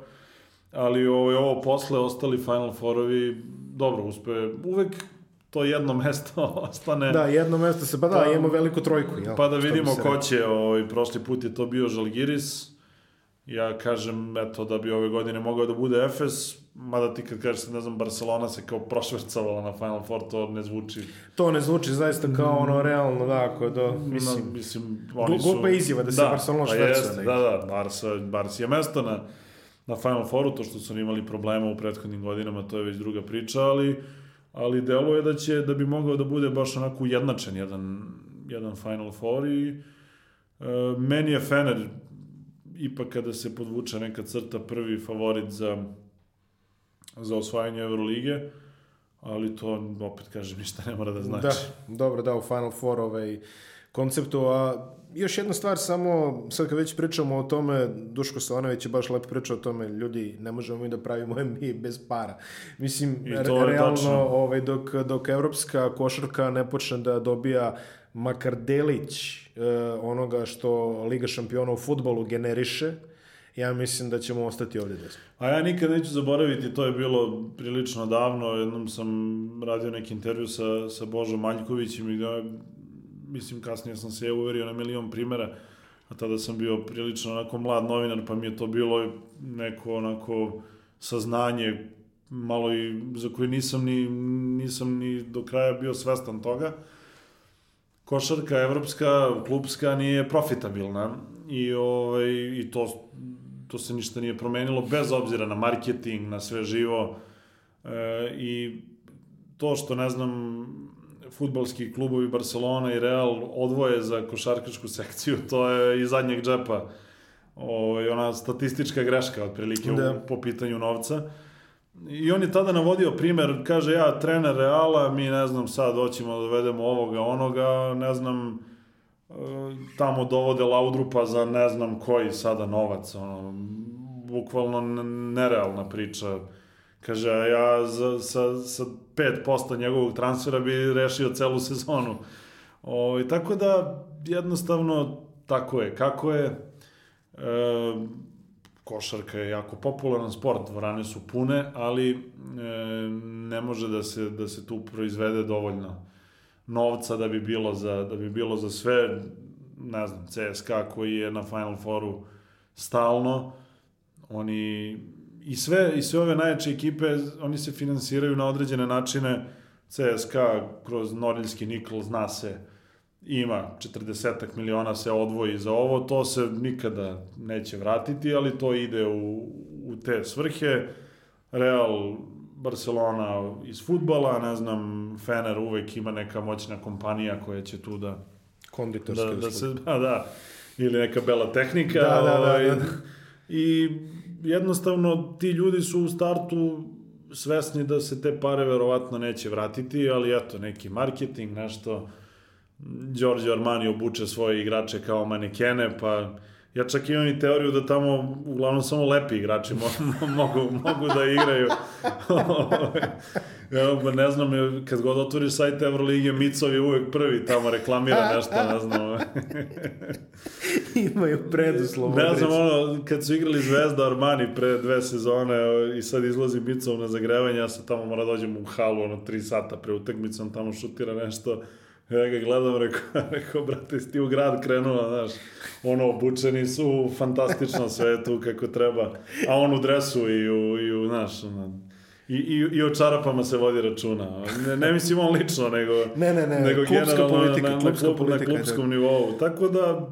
Ali ovaj, ovo posle, ostali Final Four-ovi, dobro, uspe, uvek to jedno [LAUGHS] mesto ostane. Da, jedno mesto se, pa da, Pa- imamo veliku trojku. Jel? Pa da vidimo ko će, ovaj, prošli put je to bio Žalgiris. Ja kažem, eto, da bi ove godine mogao da bude Efes, mada ti kad kažeš, ne znam, Barcelona se kao prošvercovala na Final Four, to ne zvuči. To ne zvuči zaista kao ono realno, da, ako je do, Mislim, mislim, mislim oni su... glupa izjava da se Barcelona pa švercuje negde. Da, da, Barca, Barca je mesto na, na Final Fouru, to što su oni imali problema u prethodnim godinama, to je već druga priča, ali ali deluje da će da bi mogao da bude baš onako ujednačen jedan, jedan Final Four i e, meni je Fener ipak kada se podvuče neka crta prvi favorit za za osvajanje Eurolige, ali to opet kažem ništa ne mora da znači. Da, dobro, da, u Final Four ovaj, konceptu, a još jedna stvar samo, sad kad već pričamo o tome, Duško Slavanović je baš lepo pričao o tome, ljudi, ne možemo mi da pravimo [LAUGHS] mi bez para. Mislim, realno, ovaj, dok, dok evropska košarka ne počne da dobija makar delić eh, onoga što Liga šampiona u futbolu generiše, ja mislim da ćemo ostati ovdje desno. A ja nikad neću zaboraviti, to je bilo prilično davno, jednom sam radio neki intervju sa, sa Božom Maljkovićem i da mislim, kasnije sam se uverio na milion primera, a tada sam bio prilično onako mlad novinar, pa mi je to bilo neko onako saznanje malo i za koje nisam ni, nisam ni do kraja bio svestan toga. Košarka evropska, klubska nije profitabilna i, ovaj, i to, to se ništa nije promenilo bez obzira na marketing, na sve živo e, i to što ne znam futbalski klubovi Barcelona i Real odvoje za košarkašku sekciju, to je iz zadnjeg džepa ovaj, ona statistička greška otprilike da. u, po pitanju novca. I on je tada navodio primer, kaže ja, trener Reala, mi ne znam sad hoćemo da dovedemo ovoga, onoga, ne znam, e, tamo dovode Laudrupa za ne znam koji sada novac, ono, bukvalno nerealna priča Kaže, a ja za, sa, sa 5% njegovog transfera bi rešio celu sezonu. O, i tako da, jednostavno, tako je. Kako je, e, košarka je jako popularan sport, dvorane su pune, ali e, ne može da se, da se tu proizvede dovoljno novca da bi bilo za, da bi bilo za sve, ne znam, CSKA koji je na Final Fouru stalno, oni i sve, i sve ove najjače ekipe, oni se finansiraju na određene načine, CSKA kroz Norilski Nikol zna se, ima 40 miliona se odvoji za ovo, to se nikada neće vratiti, ali to ide u, u te svrhe. Real Barcelona iz futbala, ne znam, Fener uvek ima neka moćna kompanija koja će tu da... Konditorski da, da se, da, da, ili neka bela tehnika. Da, da, da, ovaj, da. I jednostavno ti ljudi su u startu svesni da se te pare verovatno neće vratiti, ali eto, neki marketing, nešto, Giorgio Armani obuče svoje igrače kao manekene, pa ja čak imam i teoriju da tamo uglavnom samo lepi igrači mo [LAUGHS] mogu, mogu da igraju. [LAUGHS] Evo, ne znam, kad god otvoriš sajt Evrolige, Micov je uvek prvi, tamo reklamira nešto, ne znam. [LAUGHS] Imaju preduslov. Ne znam, ono, kad su igrali Zvezda Armani pre dve sezone i sad izlazi Micov na zagrevanje, ja se tamo mora dođem u halu, ono, tri sata pre utakmicom, tamo šutira nešto, Ja ga gledam, rekao, [LAUGHS] rekao, brate, si ti u grad krenula, znaš, ono, obučeni su u fantastičnom [LAUGHS] svetu kako treba, a on u dresu i u, i u znaš, ono, I, i, I o čarapama se vodi računa. Ne, ne mislim on lično, nego, [LAUGHS] ne, ne, ne, nego generalno politika, na, na, klub, politika, na klubskom da. nivou. Tako da,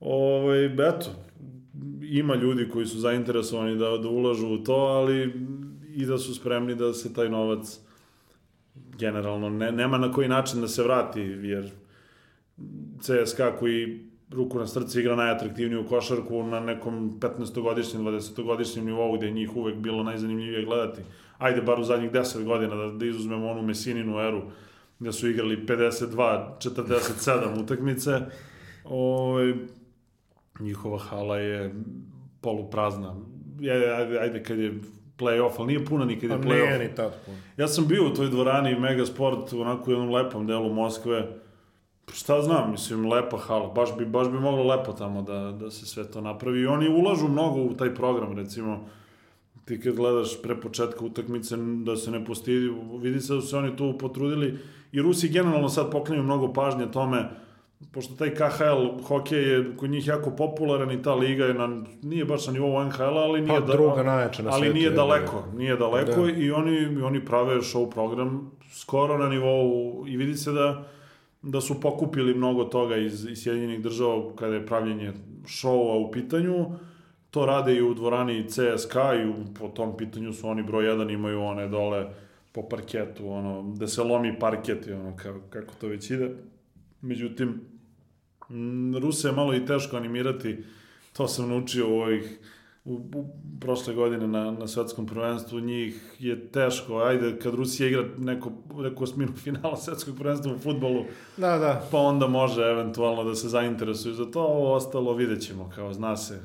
ovaj, eto, ima ljudi koji su zainteresovani da, da ulažu u to, ali i da su spremni da se taj novac generalno. Ne, nema na koji način da se vrati, jer CSKA koji ruku na srce igra najatraktivniju košarku na nekom 15-godišnjem, 20-godišnjem nivou gde je njih uvek bilo najzanimljivije gledati. Ajde bar u zadnjih 10 godina da, da izuzmemo onu Mesininu eru gde su igrali 52, 47 utakmice, ovaj, njihova hala je poluprazna. Ajde, ajde kad je play-off, ali nije puna nikad je pa play-off. Nije ni tad puno. Ja sam bio u toj dvorani Megasport, onako u jednom lepom delu Moskve. Šta znam, mislim, lepa hala. Baš bi, baš bi moglo lepo tamo da, da se sve to napravi. I oni ulažu mnogo u taj program, recimo ti kad gledaš pre početka utakmice da se ne postidi, vidi se da su se oni tu potrudili i Rusi generalno sad poklanju mnogo pažnje tome pošto taj KHL hokej je kod njih jako popularan i ta liga je na, nije baš na nivou NHL, ali nije, pa, druga najjača na ali nije daleko, da. nije daleko da. i oni, oni prave show program skoro na nivou i vidi se da da su pokupili mnogo toga iz, iz Sjedinjenih država kada je pravljenje šova u pitanju to rade i u dvorani CSK i u, po tom pitanju su oni broj 1, imaju one dole po parketu, ono, da se lomi parket i ono, kako, kako to već ide. Međutim, Ruse je malo i teško animirati, to sam naučio u ovih u, u prošle godine na, na svetskom prvenstvu, njih je teško, ajde, kad Rusija igra neko, neko osminu [LAUGHS] finala svetskog prvenstva u futbolu, da, da. pa onda može eventualno da se zainteresuju za to, ovo ostalo vidjet ćemo, kao zna se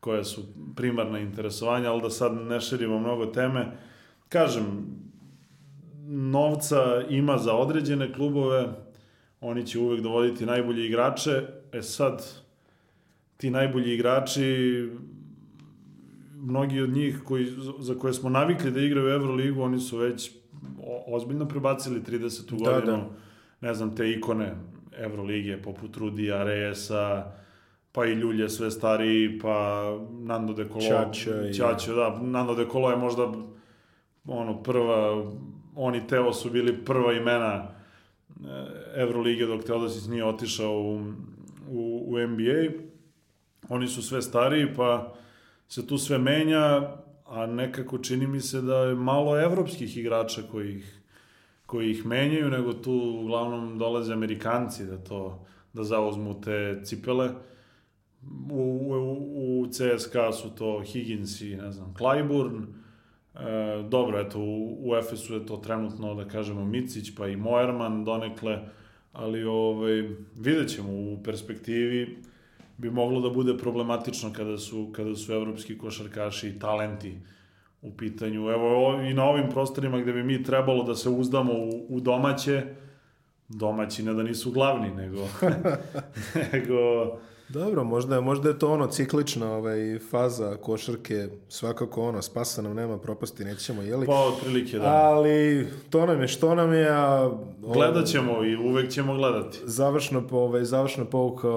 koje su primarna interesovanja, ali da sad ne širimo mnogo teme. Kažem, novca ima za određene klubove, oni će uvek dovoditi najbolje igrače, e sad, ti najbolji igrači mnogi od njih koji, za koje smo navikli da igraju u Euroligu, oni su već ozbiljno prebacili 30. Da, godinu, da. ne znam, te ikone Evrolige, poput Rudija, Reyesa, pa i Ljulje sve stariji, pa Nando De Colo. Čača. I... Da. Nando De Colo je možda ono, prva, oni Teo su bili prva imena Evrolige dok Teodosic nije otišao u, u, u NBA. Oni su sve stariji, pa se tu sve menja, a nekako čini mi se da je malo evropskih igrača koji ih, koji ih menjaju, nego tu uglavnom dolaze Amerikanci da to da zauzmu te cipele. U, u, u CSKA su to Higgins i, ne znam, Clyburn. E, dobro, eto, u, u Efesu je to trenutno, da kažemo, Micić, pa i Moerman donekle, ali ovaj, vidjet ćemo u perspektivi bi moglo da bude problematično kada su, kada su evropski košarkaši i talenti u pitanju. Evo i na ovim prostorima gde bi mi trebalo da se uzdamo u, u domaće, domaći ne da nisu glavni, nego... [LAUGHS] nego Dobro, možda, možda je to ono ciklična ovaj, faza košarke, svakako ono, spasa nam nema, propasti nećemo, jeli? Pa, otprilike, da. Ali to nam je što nam je, a... Gledat ćemo i uvek ćemo gledati. Završno, ovaj, završna pouka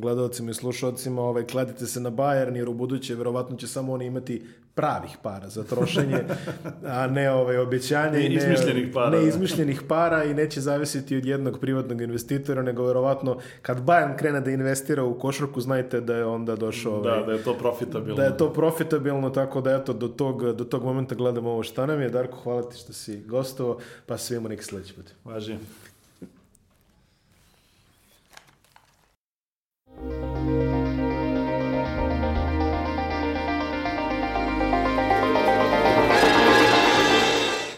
gledalcima i slušalcima, ovaj, kladite se na Bayern, jer u buduće verovatno će samo oni imati pravih para za trošenje, [LAUGHS] a ne ovaj, obećanja. Ne, i ne izmišljenih para. Ne da. izmišljenih para i neće zavisiti od jednog privatnog investitora, nego verovatno kad Bayern krene da investira u košarku, znajte da je onda došao... Ovaj, da, da je to profitabilno. Da je to profitabilno, tako da eto, do tog, do tog momenta gledamo ovo šta nam je. Darko, hvala ti što si gostovao, pa svima neki sledeći put. Važi. Thank you